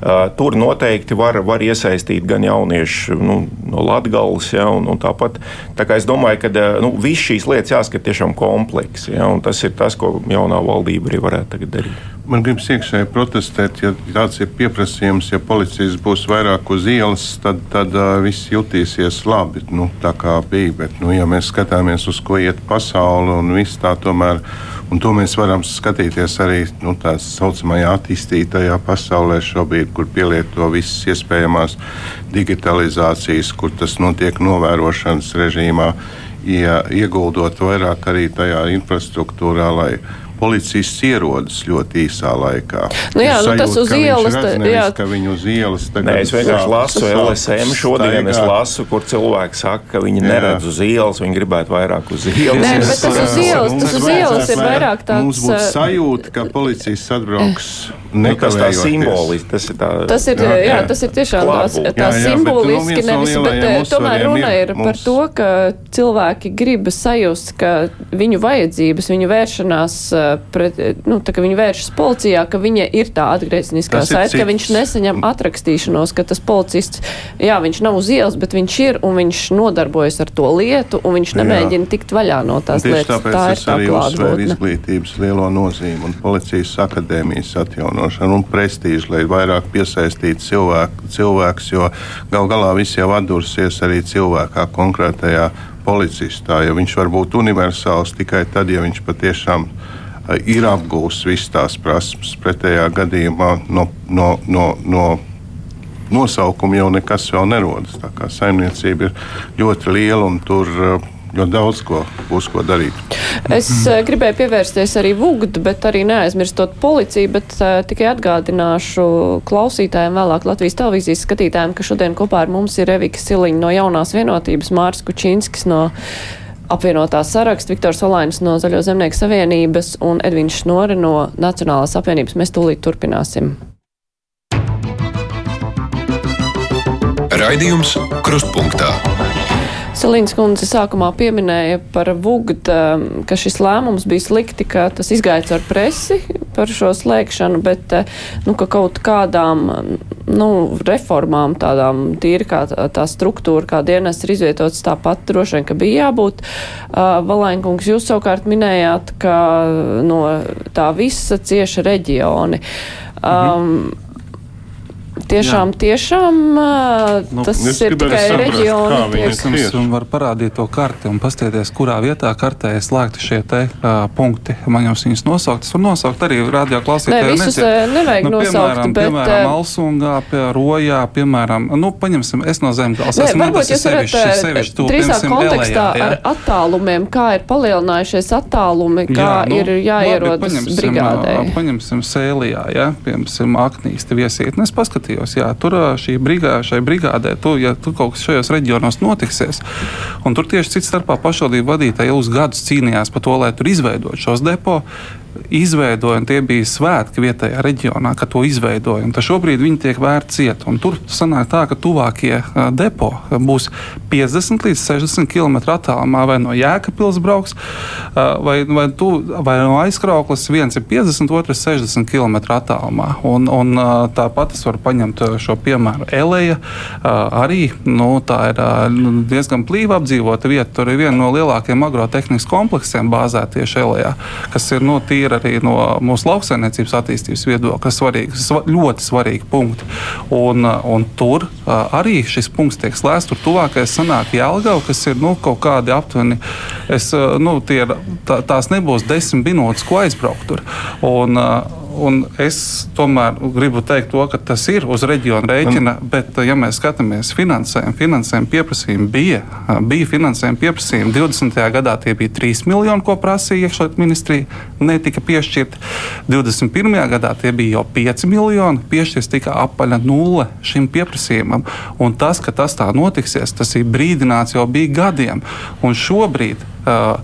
Uh, tur noteikti var, var iesaistīt gan jaunieši nu, no Latvijas, ja, un, un tāpat. Tā kā es domāju, ka nu, visas šīs lietas jāskat tiešām kompleksi, ja, un tas ir tas, ko jaunā valdība arī varētu darīt. Man gribas iekšēji protestēt, ja tāds ir pieprasījums, ja policijas būs vairāk uz ielas, tad, tad uh, viss jutīsies labi. Nu, tā kā bija, bet, nu, ja mēs skatāmies uz ko iet pasaule un viss tā tomēr, un to mēs varam skatīties arī nu, tā saucamajā attīstītajā pasaulē šobrīd, kur pielieto visas iespējamās digitalizācijas, kur tas notiek novērošanas režīmā, ja, ieguldot vairāk arī tajā infrastruktūrā, lai policists ierodas ļoti īsā laikā. Nu, jā, nu, tas uz ielas tā ir. Ka viņu uz ielas Nē, es vienkārši lasu LSM šodien, staigā. es lasu, kur cilvēki saka, ka viņi jā. neredz uz ielas, viņi gribētu vairāk uz ielas. Nē, bet tas uz ielas, tas uz ielas ir vairāk tāds. Mums būtu sajūta, ka policists atbrauks. Nu, tas tā simboliski, tas ir tā. Tas ir, jā, jā, tas ir tiešām tās, tā jā, jā, simboliski, bet, nu, nevis, bet eh, tomēr runa ir, ir par to, ka cilvēki grib sajust, ka viņu vajadzības, viņu vēršanās uh, pret, nu, tā, ka viņi vēršas policijā, ka viņa ir tā atgriezniskā saite, ka viņš nesaņem atrakstīšanos, ka tas policists, jā, viņš nav uz ielas, bet viņš ir un viņš nodarbojas ar to lietu un viņš nemēģina jā. tikt vaļā no tās lietas. Tā ir tā uzsvēru izglītības lielo nozīmi un policijas akadēmijas atjaunošanu un prestīžu, lai vairāk piesaistītu cilvēku, cilvēks, jo gal galā viss jau atdursies arī cilvēkā konkrētajā policistā, jo viņš var būt universāls tikai tad, ja viņš patiešām ir apgūsts visas tās prasmes. Pretējā gadījumā no, no, no, no nosaukuma jau nekas vēl nerodas. Tā kā saimniecība ir ļoti liela un tur ļoti daudz ko būs ko darīt. Es uh, gribēju pievērsties arī VUGD, bet arī neaizmirstot policiju, bet uh, tikai atgādināšu klausītājiem, vēlāk Latvijas televīzijas skatītājiem, ka šodien kopā ar mums ir Evika Siliņa no jaunās vienotības, Mārs Kučinskis no apvienotā saraksta, Viktors Olainis no Zaļo zemnieku savienības un Edvins Šnore no Nacionālās apvienības. Mēs tūlīt turpināsim. Raidījums Krustpunktā. Salīns kundze sākumā pieminēja par VUGD, um, ka šis lēmums bija slikti, ka tas izgāja ar presi par šo slēgšanu, bet uh, nu, ka kaut kādām nu, reformām, tādām tīri kā tā, struktūra, kā dienas ir izvietots tāpat droši vien, ka bija jābūt. Uh, Valēnkungs, jūs savukārt minējāt, ka no tā visa cieša reģioni. Um, mhm. Tiešām, Jā. tiešām nu, tas ir tikai reģioni. Es jums varu parādīt to karti un paskatīties, kurā vietā kartē ir slēgti šie te uh, punkti. Man jums viņus nosaukt. Es varu nosaukt arī radio klausītājiem. Ne, visus neciet. nevajag nu, nosaukt, piemēram, bet... Piemēram, Alsungā, pie Rojā, piemēram, nu, paņemsim, es no Zemgals. Ne, varbūt jūs varat sevišķi, drīzāk kontekstā elējā, ar attālumiem, kā ir palielinājušies attālumi, kā jā, nu, ir jāierodas paņemsim, brigādē. Paņemsim Sēlijā, ja, piemēram, Aknīsti viesītnes, paskatījos skatījos, jā, tur šī brigā, šai brigādē, tu, ja tur kaut kas šajos reģionos notiksies, un tur tieši cits starpā pašvaldību vadītāji ilgus gadus cīnījās par to, lai tur izveidot šos depo, izveidoja, un tie bija svētki vietējā reģionā, kad to izveidoja. Tad šobrīd viņi tiek vērti ciet. Tur sanāk tā, ka tuvākie depo būs 50 līdz 60 km attālumā vai no Jēkabpils brauks, vai, vai, tu, vai no aizkrauklas viens ir 50, otrs 60 km attālumā. Un, un tāpat es varu paņemt šo piemēru Eleja. Arī nu, tā ir diezgan plīva apdzīvota vieta. Tur ir viena no lielākajiem agrotehnikas kompleksiem bāzēta tieši Elejā, kas ir no tīra ir arī no mūsu lauksaimniecības attīstības viedokļa svarīgi, ļoti svarīgi punkti. Un, un tur arī šis punkts tiek slēgts. Tur tuvākais sanāk Jālgava, kas ir nu, kaut kādi aptuveni. Es, nu, tie, tā, tās nebūs desmit minūtes, ko aizbraukt tur. Un es tomēr gribu teikt, to, ka tas ir uz reģiona rēķina, bet, ja mēs skatāmies finansējumu, finansējumu pieprasījumu bija, bija finansējuma pieprasījumi. 20. gadā tie bija 3 miljoni, ko prasīja iekšlietu ministrija, netika piešķirti. 21. gadā tie bija jau 5 miljoni, piešķirts tikai apaļa nulle šim pieprasījumam. Un tas, ka tas tā notiksies, tas ir brīdināts jau bija gadiem. Un šobrīd uh,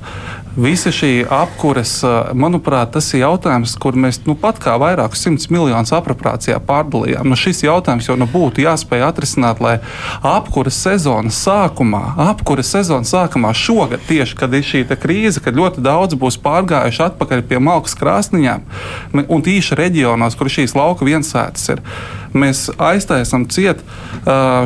Visa šī apkures, manuprāt, tas ir jautājums, kur mēs nu, pat kā vairākus simtus miljonus apropriācijā pārdalījām. Nu, šis jautājums jau nu, būtu jāspēj atrisināt, lai apkures sezonas sākumā, apkures sezonas sākumā šogad, tieši kad ir šī krīze, kad ļoti daudz būs pārgājuši atpakaļ pie malkas krāsniņām un tīši reģionos, kur šīs lauka viensētas ir mēs aiztaisām ciet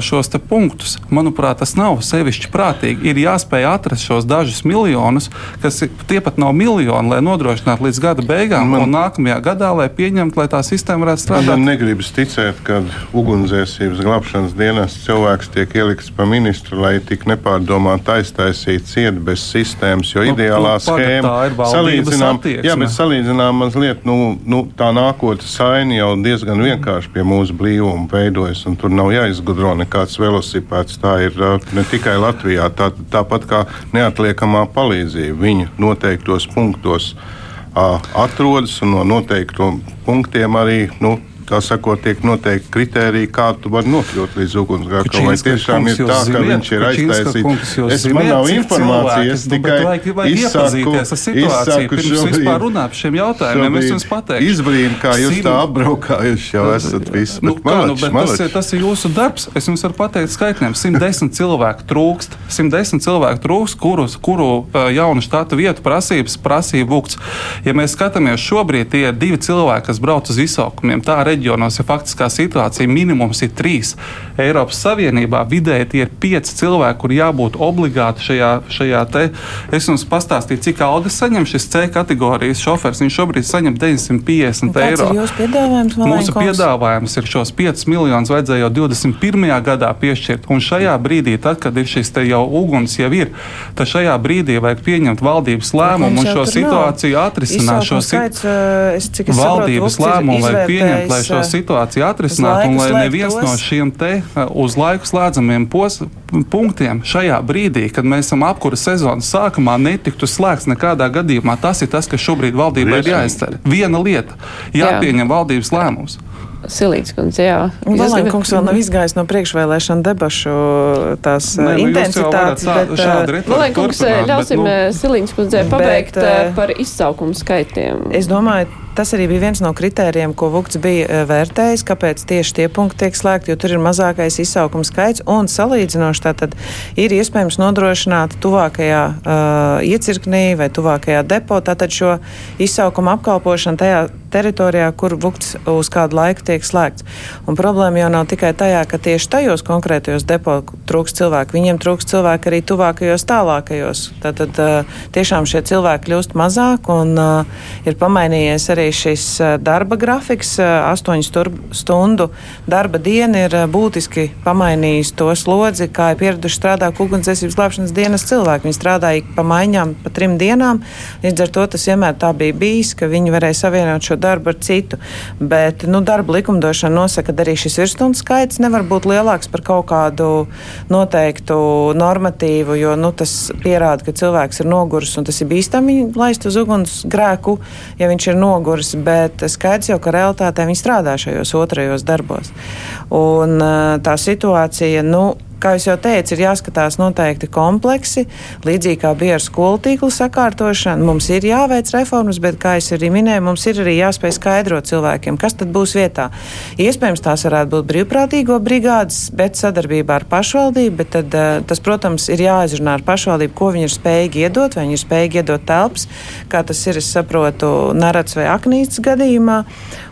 šos punktus. Manuprāt, tas nav sevišķi prātīgi. Ir jāspēj atrast šos dažus miljonus, kas ir, tie pat nav miljoni, lai nodrošinātu līdz gada beigām man, un nākamajā gadā, lai pieņemtu, lai tā sistēma varētu strādāt. Man negribas ticēt, ka ugunsdzēsības glābšanas dienas cilvēks tiek ielikts pa ministru, lai tik nepārdomāti aiztaisītu ciet bez sistēmas, jo nu, ideālā nu, schēma salīdzinām, jā, bet salīdzinām mazliet, nu, nu, tā nākotnes saini jau diezgan vienkārši pie mūsu blīvumu veidojas. Tur nav jāizgudro nekāds velosipēds. Tā ir ne tikai Latvijā, tā, tāpat kā neatliekamā palīdzība viņu noteiktos punktos atrodas un no noteiktu punktiem arī nu, tā sakot, tiek noteikti kriteriji, kā tu vari nokļūt līdz ugunsgrēkam. Vai tiešām ir tā, ka viņš ir aiztaisīts? Es man nav informācijas, tikai izsaku, izsaku pirms vispār runā par šiem jautājumiem. Es jums pateikšu. Izbrīn, kā jūs tā apbraukājuši jau esat visi. Nu, kā, nu, tas, ir, tas ir jūsu darbs. Es jums varu pateikt skaitļiem. 110 cilvēku trūkst. 110 cilvēku trūkst, kurus, kuru uh, jaunu štata vietu prasības prasīja vukts. Ja mēs skatāmies šobrīd, tie ir divi cilvēki, kas brauc uz izsaukumiem. Tā reģiona reģionos ir faktiskā situācija. Minimums ir trīs. Eiropas Savienībā vidēji tie ir pieci cilvēki, kur jābūt obligāti šajā, šajā te. Es jums pastāstīju, cik algas saņem šis C kategorijas šofers. Viņš šobrīd saņem 950 Kāds eiro. Piedāvājums, Mūsu piedāvājums ir šos 5 miljonus vajadzēja jau 21. gadā piešķirt. Un šajā brīdī, tad, kad ir šis te jau uguns jau ir, tad šajā brīdī vajag pieņemt valdības lēmumu un šo situāciju atrisināt. Šo skaits, es, valdības lēmumu vajag pieņemt, lai šo situāciju atrisināt un lai neviens tos. no šiem te uz laiku slēdzamiem pos, punktiem šajā brīdī, kad mēs esam apkura sezonas sākumā, netiktu slēgts nekādā gadījumā. Tas ir tas, kas šobrīd valdībai ir jāizceļ. Viena lieta - jāpieņem Jā. valdības lēmums. Silīts kundze, jā. Valēna kungs vēl nav izgājis no priekšvēlēšana debašu tās Nē, nu, intensitātes. Valēna kungs, ļausim nu, Silīts kundzei pabeigt bet, par izsaukumu skaitiem. Es domāju, tas arī bija viens no kritērijiem, ko Vukts bija vērtējis, kāpēc tieši tie punkti tiek slēgti, jo tur ir mazākais izsaukuma skaits un salīdzinoši tātad ir iespējams nodrošināt tuvākajā uh, iecirknī vai tuvākajā depo tātad šo izsaukuma apkalpošanu tajā teritorijā, kur vukts uz kādu laiku tiek slēgts. Un problēma jau nav tikai tajā, ka tieši tajos konkrētajos depo trūks cilvēku, viņiem trūks cilvēku arī tuvākajos tālākajos. Tātad uh, tiešām šie cilvēki kļūst mazāk un uh, ir pamainījies arī šis uh, darba grafiks. Astoņu stundu darba diena ir būtiski pamainījis to slodzi, kā ir pieraduši strādāt ugunsdzēsības glābšanas dienas cilvēki. Viņi strādāja pa maiņām, pa trim dienām. Līdz ar to tas vienmēr tā bija bijis, ka viņi varēja savienot šo darbu ar citu. Bet nu, darba likumdošana nosaka, ka arī šis virsstundu skaits nevar būt lielāks par kaut kādu noteiktu normatīvu, jo nu, tas pierāda, ka cilvēks ir noguris un tas ir bīstami laist uz ugunsgrēku, ja viņš ir noguris. Bet skaidrs jau, ka realitātē viņi strādā šajos otrajos darbos. Un tā situācija, nu, Kā jau teicu, ir jāskatās noteikti kompleksi, līdzīgi kā bija ar skolu tīklu sakārtošanu. Mums ir jāveic reformas, bet, kā jau arī minēju, mums ir arī jāspēj skaidrot cilvēkiem, kas tad būs vietā. Iespējams, tās varētu būt brīvprātīgo brigādes, bet sadarbībā ar pašvaldību. Bet tad, eh, tas, protams, ir jāizrunā ar pašvaldību, ko viņi ir spējīgi iedot, vai viņi ir spējīgi iedot telpas, kā tas ir, es saprotu, Narats vai Aknītas gadījumā.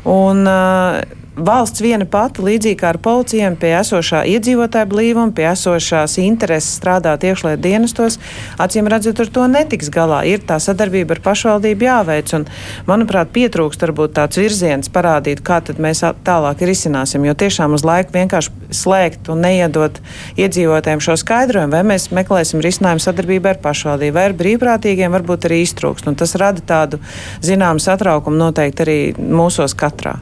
Un, uh, valsts viena pati, līdzīgi kā ar policijiem, pie esošā iedzīvotāja blīvuma, pie esošās intereses strādāt iekšlietu dienestos, acīm redzot, ar to netiks galā. Ir tā sadarbība ar pašvaldību jāveic, un, manuprāt, pietrūkst varbūt tāds virziens parādīt, kā tad mēs tālāk risināsim, jo tiešām uz laiku vienkārši slēgt un neiedot iedzīvotājiem šo skaidrojumu, vai mēs meklēsim risinājumu sadarbībā ar pašvaldību, vai ar brīvprātīgiem varbūt arī iztrūkst, un tas rada tādu zināmu satraukumu noteikti arī mūsos katrā.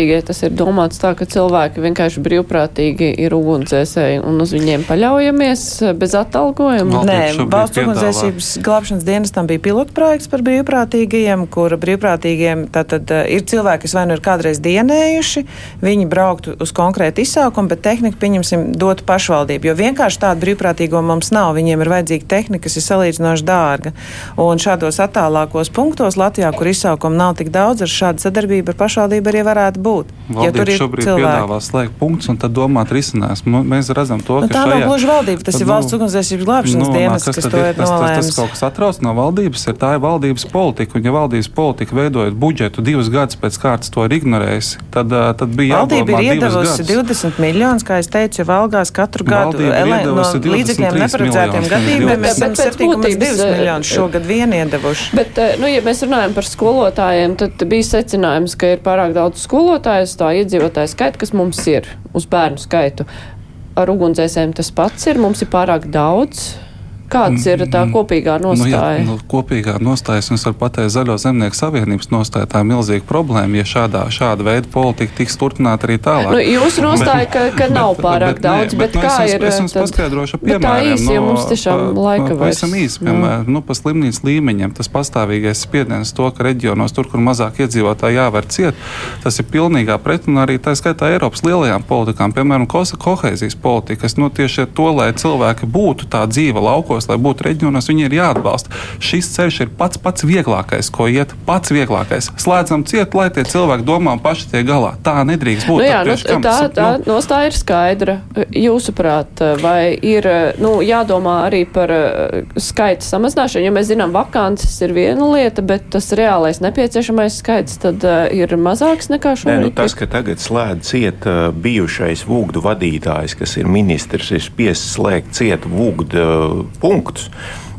Brīvprātīgie tas ir domāts tā, ka cilvēki vienkārši brīvprātīgi ir ugunsdzēsēji un uz viņiem paļaujamies bez atalgojuma. Nē, valsts ugunsdzēsības glābšanas dienestam bija pilotprojekts par brīvprātīgajiem, kur brīvprātīgiem tātad eh, ir cilvēki, kas vai nu ir kādreiz dienējuši, viņi brauktu uz konkrētu izsaukumu, bet tehniku, pieņemsim, dotu pašvaldību, jo vienkārši tādu brīvprātīgo mums nav. Viņiem ir vajadzīga tehnika, kas ir salīdzinoši dārga. Un šādos attālākos punktos Latvijā, kur izsaukumu nav tik daudz, ar šādu sadarbību ar pašvaldību arī varētu būt. Valdība ja šobrīd cilvēki. piedāvā slēgt punktus un tad domāt risinās. Mēs redzam to, nu, ka tā šajā, nav gluži valdība, tas tad, ir valsts ugunsdzēsības glābšanas nu, dienas, kas, kas to ir, ir nolēmis. Tas, tas kaut kas atrauc no valdības, ir tā ir valdības politika, un ja valdības politika veidojot budžetu divus gadus pēc kārtas to ir ignorējusi, tad, tad bija Valdība ir iedavusi 20 miljonus, kā es teicu, jau algās katru gadu no līdzekļiem neparedzētiem gadījumiem. Mēs esam 7,2 miljonus šogad vien iedevuši. Bet, nu, ja mēs runājam par skolotājiem, tad bija secinājums, ka ir pārāk daudz skolotājus, tā iedzīvotāju skaitu, kas mums ir uz bērnu skaitu. Ar ugunsdzēsēm tas pats ir, mums ir pārāk daudz. Kāds ir tā mm, kopīgā nostāja? Nu, jā, nu, kopīgā nostāja, un es varu pateikt, Zaļo zemnieku savienības nostāja tā ir milzīga problēma, ja šādā, šāda veida politika tiks turpināta arī tālāk. Nu, jūsu nostāja, ka, ka nav bet, pārāk bet, daudz, bet, bet, bet nu, kā es ir? Es jums tad, paskaidrošu piemēram. Tā īsi, no, ja mums tiešām laika vairs. Pavisam īsi, piemēram, nu, pa slimnīcas līmeņiem tas pastāvīgais spiediens to, ka reģionos tur, kur mazāk iedzīvotāji jāver ciet, tas ir pilnīgā pretrunā arī tā skaitā Eiropas lielajām politikām, piemēram, kohēzijas politikas, nu, tieši to, lai cilvēki būtu tā dzīve laukos reģionos, lai būtu reģionos, viņi ir jāatbalsta. Šis ceļš ir pats pats vieglākais, ko iet. Pats vieglākais. Slēdzam ciet, lai tie cilvēki domā paši tie galā. Tā nedrīkst būt. Nu jā, nu, tā tā, tā nu. nostāja ir skaidra. Jūsuprāt, vai ir nu, jādomā arī par uh, skaita samazināšanu? Jo mēs zinām, vakances ir viena lieta, bet tas reālais nepieciešamais skaits tad uh, ir mazāks nekā šobrīd. Nē, nu, tas, ka tagad slēdz ciet uh, bijušais vūgdu vadītājs, kas ir ministrs, ir spiests slēgt ciet vūgdu punktus.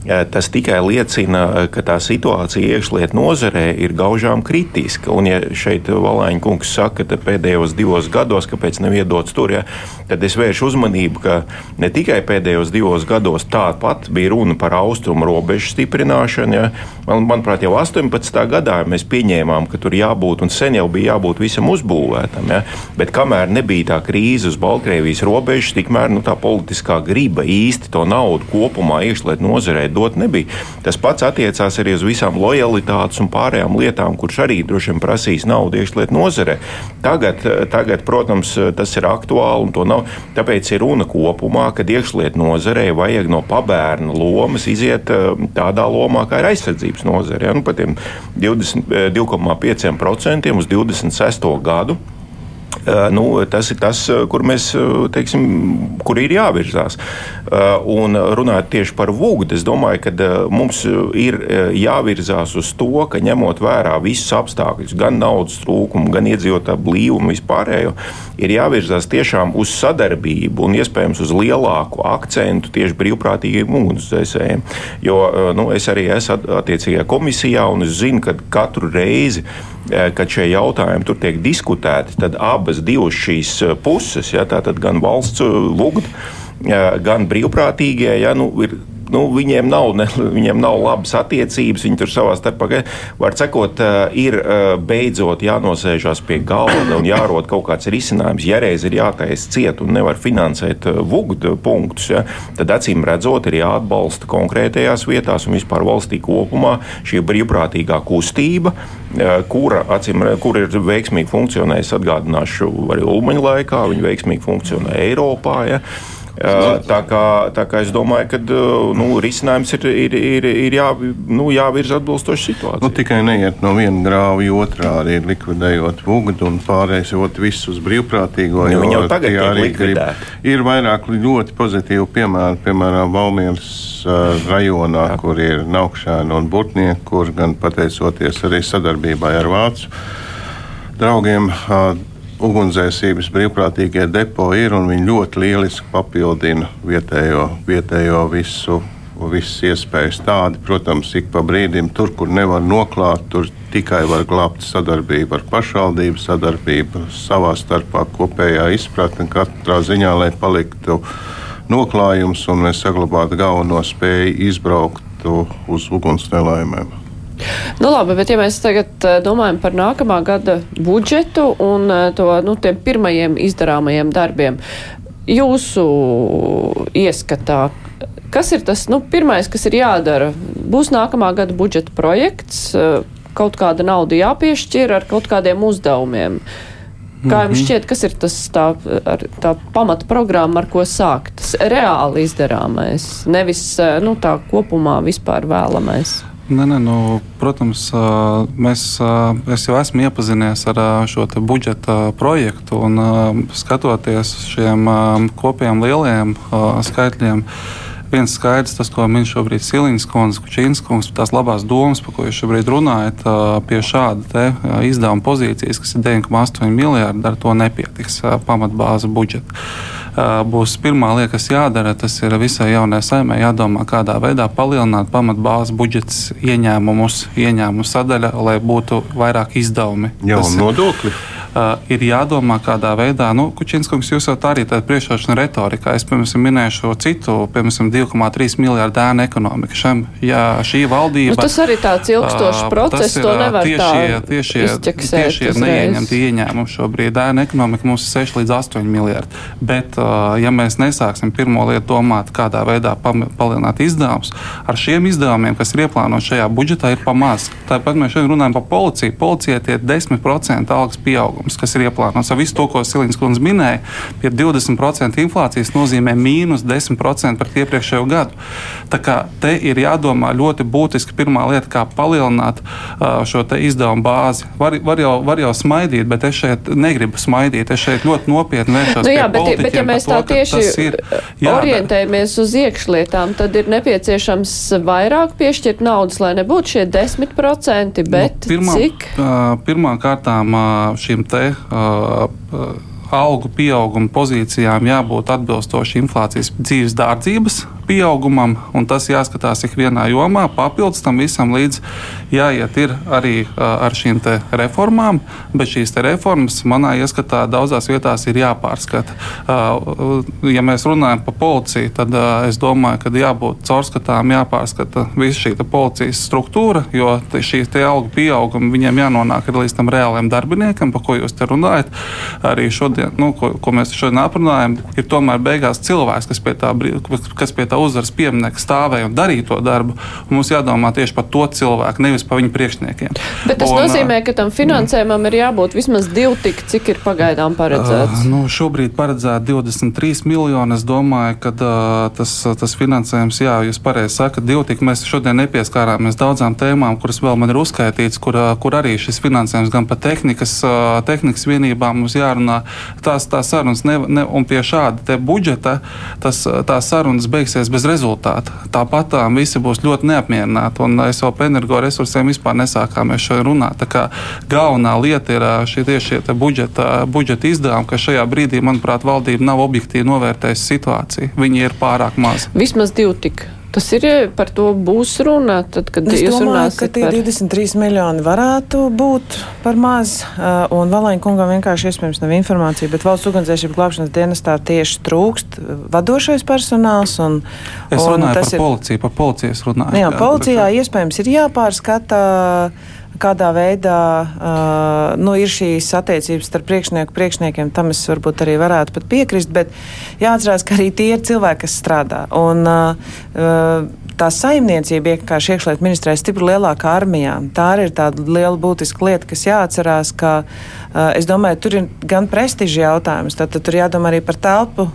Tas tikai liecina, ka tā situācija iekšlietu nozarē ir gaužām kritiska. Un, ja šeit Valāņa kungs saka, ka pēdējos divos gados, kāpēc nav iedots tur, ja, tad es vēršu uzmanību, ka ne tikai pēdējos divos gados tāpat bija runa par austrumu robežu stiprināšanu. Ja. Man, manuprāt, jau 18. gadā mēs pieņēmām, ka tur jābūt, un sen jau bija jābūt visam uzbūvētam. Ja. Bet kamēr nebija tā krīze uz Baltkrievijas robežas, tikmēr nu, tā politiskā griba īsti to naudu kopumā iekšlietu nozarē dot nebija. Tas pats attiecās arī uz visām lojalitātes un pārējām lietām, kuras arī droši vien prasīs naudu iekšlietu nozarē. Tagad, tagad, protams, tas ir aktuāli un to nav. Tāpēc ir runa kopumā, ka iekšlietu nozarei vajag no pabērna lomas iziet tādā lomā, kā ir aizsardzības nozare. Ja? Nu, par tiem 2,5% uz 26. gadu. Nu, tas ir tas, kur mēs teiksim, kur ir jāvirzās. Un runājot tieši par vūgdu, es domāju, ka mums ir jāvirzās uz to, ka ņemot vērā visus apstākļus, gan naudas trūkumu, gan iedzīvotāju blīvumu vispārējo, ir jāvirzās tiešām uz sadarbību un iespējams uz lielāku akcentu tieši brīvprātīgiem ugunsdzēsējiem. Jo nu, es arī esmu attiecīgajā komisijā un es zinu, ka katru reizi Eh, kad šie jautājumi tur tiek diskutēti, tad abas šīs eh, puses, ja, tātad gan valsts lūgta, eh, gan brīvprātīgie, ja, nu, ir nu, viņiem, nav, ne, viņiem nav labas attiecības, viņi tur savā starpā, var sakot, ir beidzot jānosēžās pie galda un jārod kaut kāds risinājums. Ja reiz ir jātaisa ciet un nevar finansēt vugdu punktus, ja, tad acīm redzot ir jāatbalsta konkrētajās vietās un vispār valstī kopumā šī brīvprātīgā kustība, kura, acīm, kura ir veiksmīgi funkcionējusi, atgādināšu, arī Ulmaņa laikā, viņa veiksmīgi funkcionē Eiropā. Ja. Tā kā, tā kā es domāju, ka nu, risinājums ir, ir, ir, ir jā, nu, jāvirza atbilstoši situācijai. Nu, tikai neiet no viena grāva otrā, arī likvidējot vugdu un pārējot visus uz brīvprātīgo. Nu, jau tagad arī grib. Ir vairāk ļoti pozitīvu piemēru, piemēram, Valmieras uh, rajonā, jā. kur ir Naukšēna un Burtnieki, kur gan pateicoties arī sadarbībai ar Vācu draugiem. Uh, ugunsdzēsības brīvprātīgie depo ir un viņi ļoti lieliski papildina vietējo, vietējo visu. Visas iespējas tādi, protams, ik pa brīdim tur, kur nevar noklāt, tur tikai var glābt sadarbību ar pašvaldību, sadarbību savā starpā, kopējā izpratne katrā ziņā, lai paliktu noklājums un mēs saglabātu galveno spēju izbraukt uz uguns nelaimēm. Nu, labi, bet ja mēs tagad eh, domājam par nākamā gada budžetu un eh, to, nu, tiem pirmajiem izdarāmajiem darbiem, jūsu ieskatā, kas ir tas nu, pirmais, kas ir jādara? Būs nākamā gada budžeta projekts, eh, kaut kāda nauda jāpiešķir ar kaut kādiem uzdevumiem. Kā jums mhm. šķiet, kas ir tas tā, tā pamata programma, ar ko sākt? Tas reāli izdarāmais, nevis nu, tā kopumā vispār vēlamais. Nē, nē, nu, protams, mēs, es jau esmu iepazinies ar šo budžeta projektu un skatoties šiem kopējiem lielajiem skaitļiem. Viens skaidrs, tas, ko min šobrīd Silīns Kundze, Kučīns kungs, tās labās domas, par ko jūs šobrīd runājat, pie šāda izdevuma pozīcijas, kas ir 9,8 miljardi, ar to nepietiks pamatbāza budžeta būs pirmā lieta, kas jādara. Tas ir visai jaunai saimē jādomā, kādā veidā palielināt pamatbāzes budžets ieņēmumus, ieņēmumu sadaļa, lai būtu vairāk izdevumi. Jau nodokļi. Uh, ir jādomā, kādā veidā, nu, Kučinskungs, jūs jau tā arī tāda priekšrošana retorikā. Es, piemēram, minēju šo citu, piemēram, 2,3 miljārdu ēnu ekonomiku. Šam, jā, šī valdība. Nu, tas arī tāds ilgstošs process, to nevar tiešie, tiešie, tiešie neieņemti ieņēmumi šobrīd. Ēnu ekonomika mums ir 6 līdz 8 miljārdi. Bet, uh, ja mēs nesāksim pirmo lietu domāt, kādā veidā palielināt izdevumus, ar šiem izdevumiem, kas ir ieplānoti šajā budžetā, ir pamazs. Tāpat mēs šodien runājam par policiju. Policijai tie ir 10% algas pieaugums pieaugums, kas ir ieplānots. Visu to, ko Silīns kundze minēja, pie 20% inflācijas nozīmē mīnus 10% pret iepriekšējo gadu. Tā kā te ir jādomā ļoti būtiski pirmā lieta, kā palielināt uh, šo izdevumu bāzi. Var, var, jau, var jau smaidīt, bet es šeit negribu smaidīt. Es šeit ļoti nopietni vēršos. Nu jā, bet, bet ja mēs tā to, tieši ir, orientējamies uz iekšlietām, tad ir nepieciešams vairāk piešķirt naudas, lai nebūtu šie 10%, bet nu, pirmā, cik? Uh, pirmā kārtām uh, šīm te uh, algu pieauguma pozīcijām jābūt atbilstoši inflācijas dzīves dārdzības pieaugumam, un tas jāskatās ik vienā jomā. Papildus tam visam līdz jāiet arī ar šīm reformām, bet šīs reformas manā ieskatā daudzās vietās ir jāpārskata. Ja mēs runājam par policiju, tad es domāju, ka jābūt caurskatām, jāpārskata visa šī policijas struktūra, jo šī algu pieauguma viņiem jānonāk līdz tam reālajam darbiniekam, par ko jūs te runājat. Arī šodien, nu, ko, ko mēs šodien aprunājam, ir tomēr beigās cilvēks, kas pie tā, kas pie tā uzvaras pieminiekta stāvēja un darīja to darbu. Un mums jādomā tieši par to cilvēku, nevis par viņu priekšniekiem. Bet tas un, nozīmē, ka tam finansējumam ir jābūt vismaz divi tik, cik ir pagaidām paredzēts. Uh, nu, šobrīd paredzēta 23 miljoni. Es domāju, ka uh, tas, tas finansējums, jā, jūs pareizi sakat, divi tik. Mēs šodien nepieskārāmies daudzām tēmām, kuras vēl man ir uzskaitīts, kur, uh, kur arī šis finansējums gan par tehnikas, uh, tehnikas vienībām mums jārunā. Tās, tās sarunas ne, ne, un pie šāda budžeta tas, tās sarunas beigsies bez rezultāta. Tāpat tā visi būs ļoti neapmierināti. Un es jau par energoresursiem vispār nesākāmies šodien runāt. Galvenā lieta ir šie tieši šie budžeta, budžeta izdevumi, ka šajā brīdī, manuprāt, valdība nav objektīvi novērtējusi situāciju. Viņi ir pārāk mazi. Vismaz divi tik. Tas ir par to būs runa. Tad, kad es jūs domāju, ka tie par 23 miljoni varētu būt par maz. Uh, un Valēņa kungam vienkārši iespējams nav informācija, bet valsts ugunsdzēsības glābšanas dienestā tieši trūkst vadošais personāls. Un, Es un runāju tas par ir- policiju, par policijas runāju. Nu Jā, policijā bet- iespējams ir jāpārskata, kādā veidā uh, nu, ir šīs attiecības starp priekšnieku priekšniekiem. Tam es varbūt arī varētu pat piekrist, bet jāatcerās, ka arī tie ir cilvēki, kas strādā. Un, uh, Tā saimniecība vienkārši iekšlietu ministrē ir stipri lielāka armijā. Tā arī ir tāda liela būtiska lieta, kas jāatcerās, ka es domāju, tur ir gan prestiža jautājums, tad, tad tur jādomā arī par telpu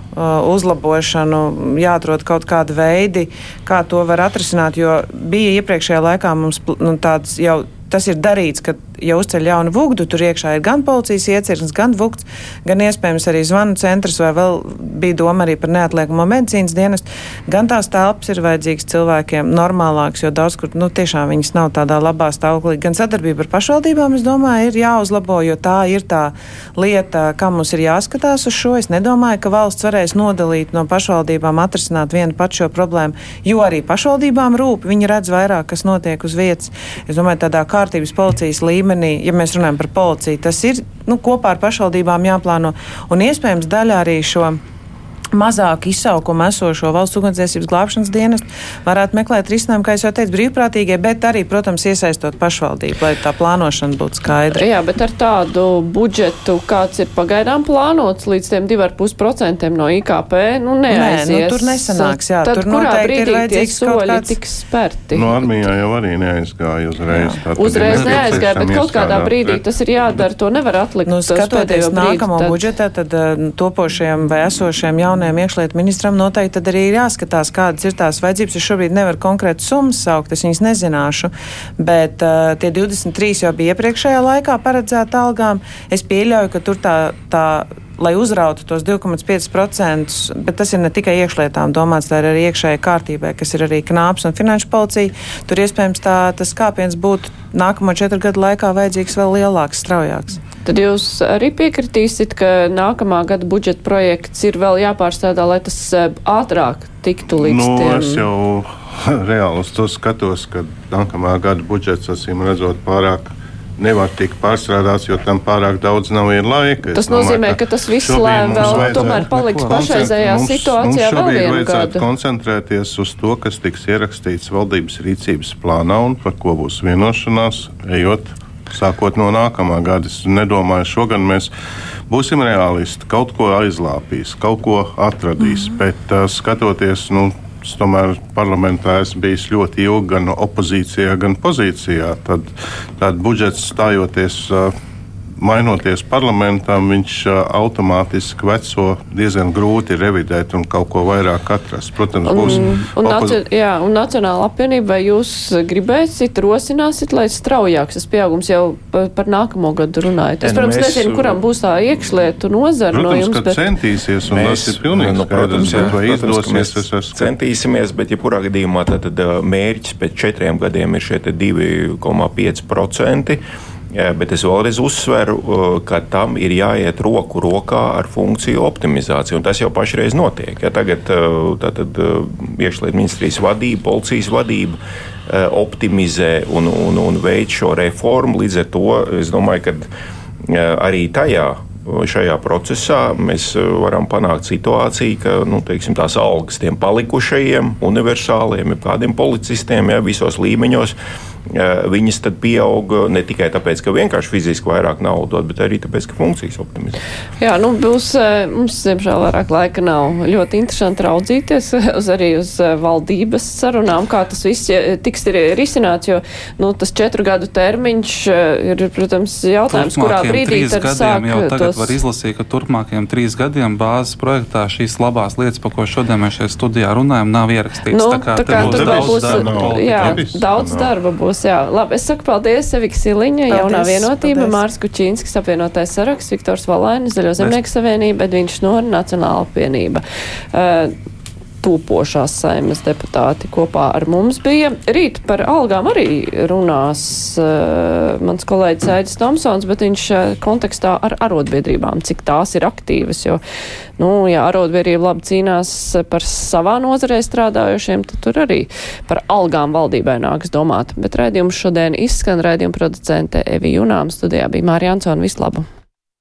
uzlabošanu, jāatrod kaut kādi veidi, kā to var atrisināt, jo bija iepriekšējā laikā mums nu, tāds jau. Tas ir darīts, ka, ja uzceļ jaunu vugdu, tur iekšā ir gan policijas iecirknis, gan vugds, gan iespējams arī zvanu centrs, vai vēl bija doma arī par neatliekamo medicīnas dienestu. Gan tās telpas ir vajadzīgas cilvēkiem normālākas, jo daudz kur nu, tiešām viņas nav tādā labā stāvoklī. Gan sadarbība ar pašvaldībām, es domāju, ir jāuzlabo, jo tā ir tā lieta, kā mums ir jāskatās uz šo. Es nedomāju, ka valsts varēs nodalīt no pašvaldībām, atrisināt vienu pat šo problēmu, jo arī pašvaldībām rūp. Viņi redz vairāk, kas notiek uz vietas. Es domāju, tādā kārtības policijas līmenī, ja mēs runājam par policiju, tas ir nu, kopā ar pašvaldībām jāplāno. Un iespējams daļā arī šo mazāk izsaukumu esošo valsts ugunsdzēsības glābšanas dienestu varētu meklēt risinājumu, kā jau teicu, brīvprātīgie, bet arī, protams, iesaistot pašvaldību, lai tā plānošana būtu skaidra. Jā, bet ar tādu budžetu, kāds ir pagaidām plānots līdz tiem 2,5% no IKP, nu neaizies. Nē, nu, tur nesanāks, jā, Tad tur noteikti ir vajadzīgs kaut soļi kāds- tiks spērti? No armijā jau arī neaizgāja uzreiz. Tātad Uzreiz neaizgāja, bet kaut kādā brīdī bet- tas ir jādara. To nevar atlikt. Nu, skatoties nākamo tad- budžetā, tad uh, topošajam vai esošajam jaunajam iekšlietu ministram noteikti tad arī ir jāskatās, kādas ir tās vajadzības. Es šobrīd nevaru konkrēti summas saukt, es viņas nezināšu, bet uh, tie 23 jau bija iepriekšējā laikā paredzēta algām. Es pieļauju, ka tur tā. tā Lai uzrautu tos 2,5%, bet tas ir ne tikai iekšlietām domāts, tā ir arī iekšējai kārtībai, kas ir arī knāps un finanšu policija. Tur iespējams tā, tas kāpiens būtu nākamo četru gadu laikā vajadzīgs vēl lielāks, straujāks. Tad jūs arī piekritīsiet, ka nākamā gada budžeta projekts ir vēl jāpārstādā, lai tas eh, ātrāk tiktu līdz Nu, tiem. es jau reāli uz to skatos, ka nākamā gada budžets, acīm redzot, pārāk nevar tikt pārstrādāts, jo tam pārāk daudz nav ir laika. Tas nozīmē, ka tas viss šobrīd lēm mums vēl tomēr paliks pašreizējā mums- situācijā mums vēl šobrīd vienu vajadzētu gadu. koncentrēties uz to, kas tiks ierakstīts valdības rīcības plānā un par ko būs vienošanās, ejot sākot no nākamā gada. Es nedomāju, šogad mēs būsim realisti, kaut ko aizlāpīs, kaut ko atradīs, mm. bet uh, skatoties, nu, es tomēr parlamentā esmu bijis ļoti ilgi gan opozīcijā, gan pozīcijā. Tad, tad budžets stājoties. Uh, Mainoties parlamentam, viņš automātiski veco diezgan grūti revidēt un kaut ko vairāk atrast. Protams, būs Un, un, opozi- naci jā, un Nacionāla apvienība, vai jūs gribēsiet, rosināsiet, lai straujāks tas pieaugums jau pa- par nākamo gadu runājot? Es, Nē, nu protams, mēs- nezinu, kuram būs tā iekšlietu nozara no Protams, jums, ka bet centīsies, un tas ir pilnīgi nu, skaidrs, jā, vai protams, izdosies, mēs es esmu centīsimies, bet jebkurā gadījumā tad, mērķis pēc četriem gadiem ir šie te 2,5%. Jā, Bet es vēlreiz uzsveru, ā, ka tam ir jāiet roku rokā ar funkciju optimizāciju. Tas jau pašreiz notiek. Ja tagad ā, iekšlietu ministrijas vadība, policijas vadība optimizē un, un, un veic šo reformu. Līdz ar to es domāju, ka arī tajā šajā procesā mēs eh, varam panākt situāciju, ka nu, teiksim, tās algas tiem palikušajiem, universāliem, kādiem policistiem, ja, visos līmeņos viņas tad pieaug ne tikai tāpēc, ka vienkārši fiziski vairāk naudas dod, bet arī tāpēc, ka funkcijas optimizē. Jā, nu, būs, mums, diemžēl, vairāk laika nav. Ļoti interesanti raudzīties uz arī uz valdības sarunām, kā tas viss tiks risināts, jo nu, tas četru gadu termiņš ir, protams, jautājums, kurā brīdī tad sāk jau tagad tos... var izlasīt, ka turpmākajiem trīs gadiem bāzes projektā šīs labās lietas, par ko šodien mēs šeit studijā runājam, nav ierakstīts. Nu, tā kā, tā kā būs daudz būs darba, jā, daudz darba būs. Jā. Labi, es saku paldies Evika Siliņa, Paldies, jaunā vienotība, paldies. Mārs Kučīnskis, apvienotais saraksts, Viktors Valainis, Zaļo zemnieku savienība, Edviņš Nori, Nacionāla apvienība. Uh, tūpošās saimas deputāti kopā ar mums bija. Rīt par algām arī runās uh, mans kolēģis Aidis Tomsons, bet viņš uh, kontekstā ar arotbiedrībām, cik tās ir aktīvas, jo, nu, ja arotbiedrība labi cīnās par savā nozarē strādājošiem, tad tur arī par algām valdībai nāks domāt. Bet raidījums šodien izskan raidījuma producente Evi Junām, studijā bija Mārija Ansona. Vislabāk!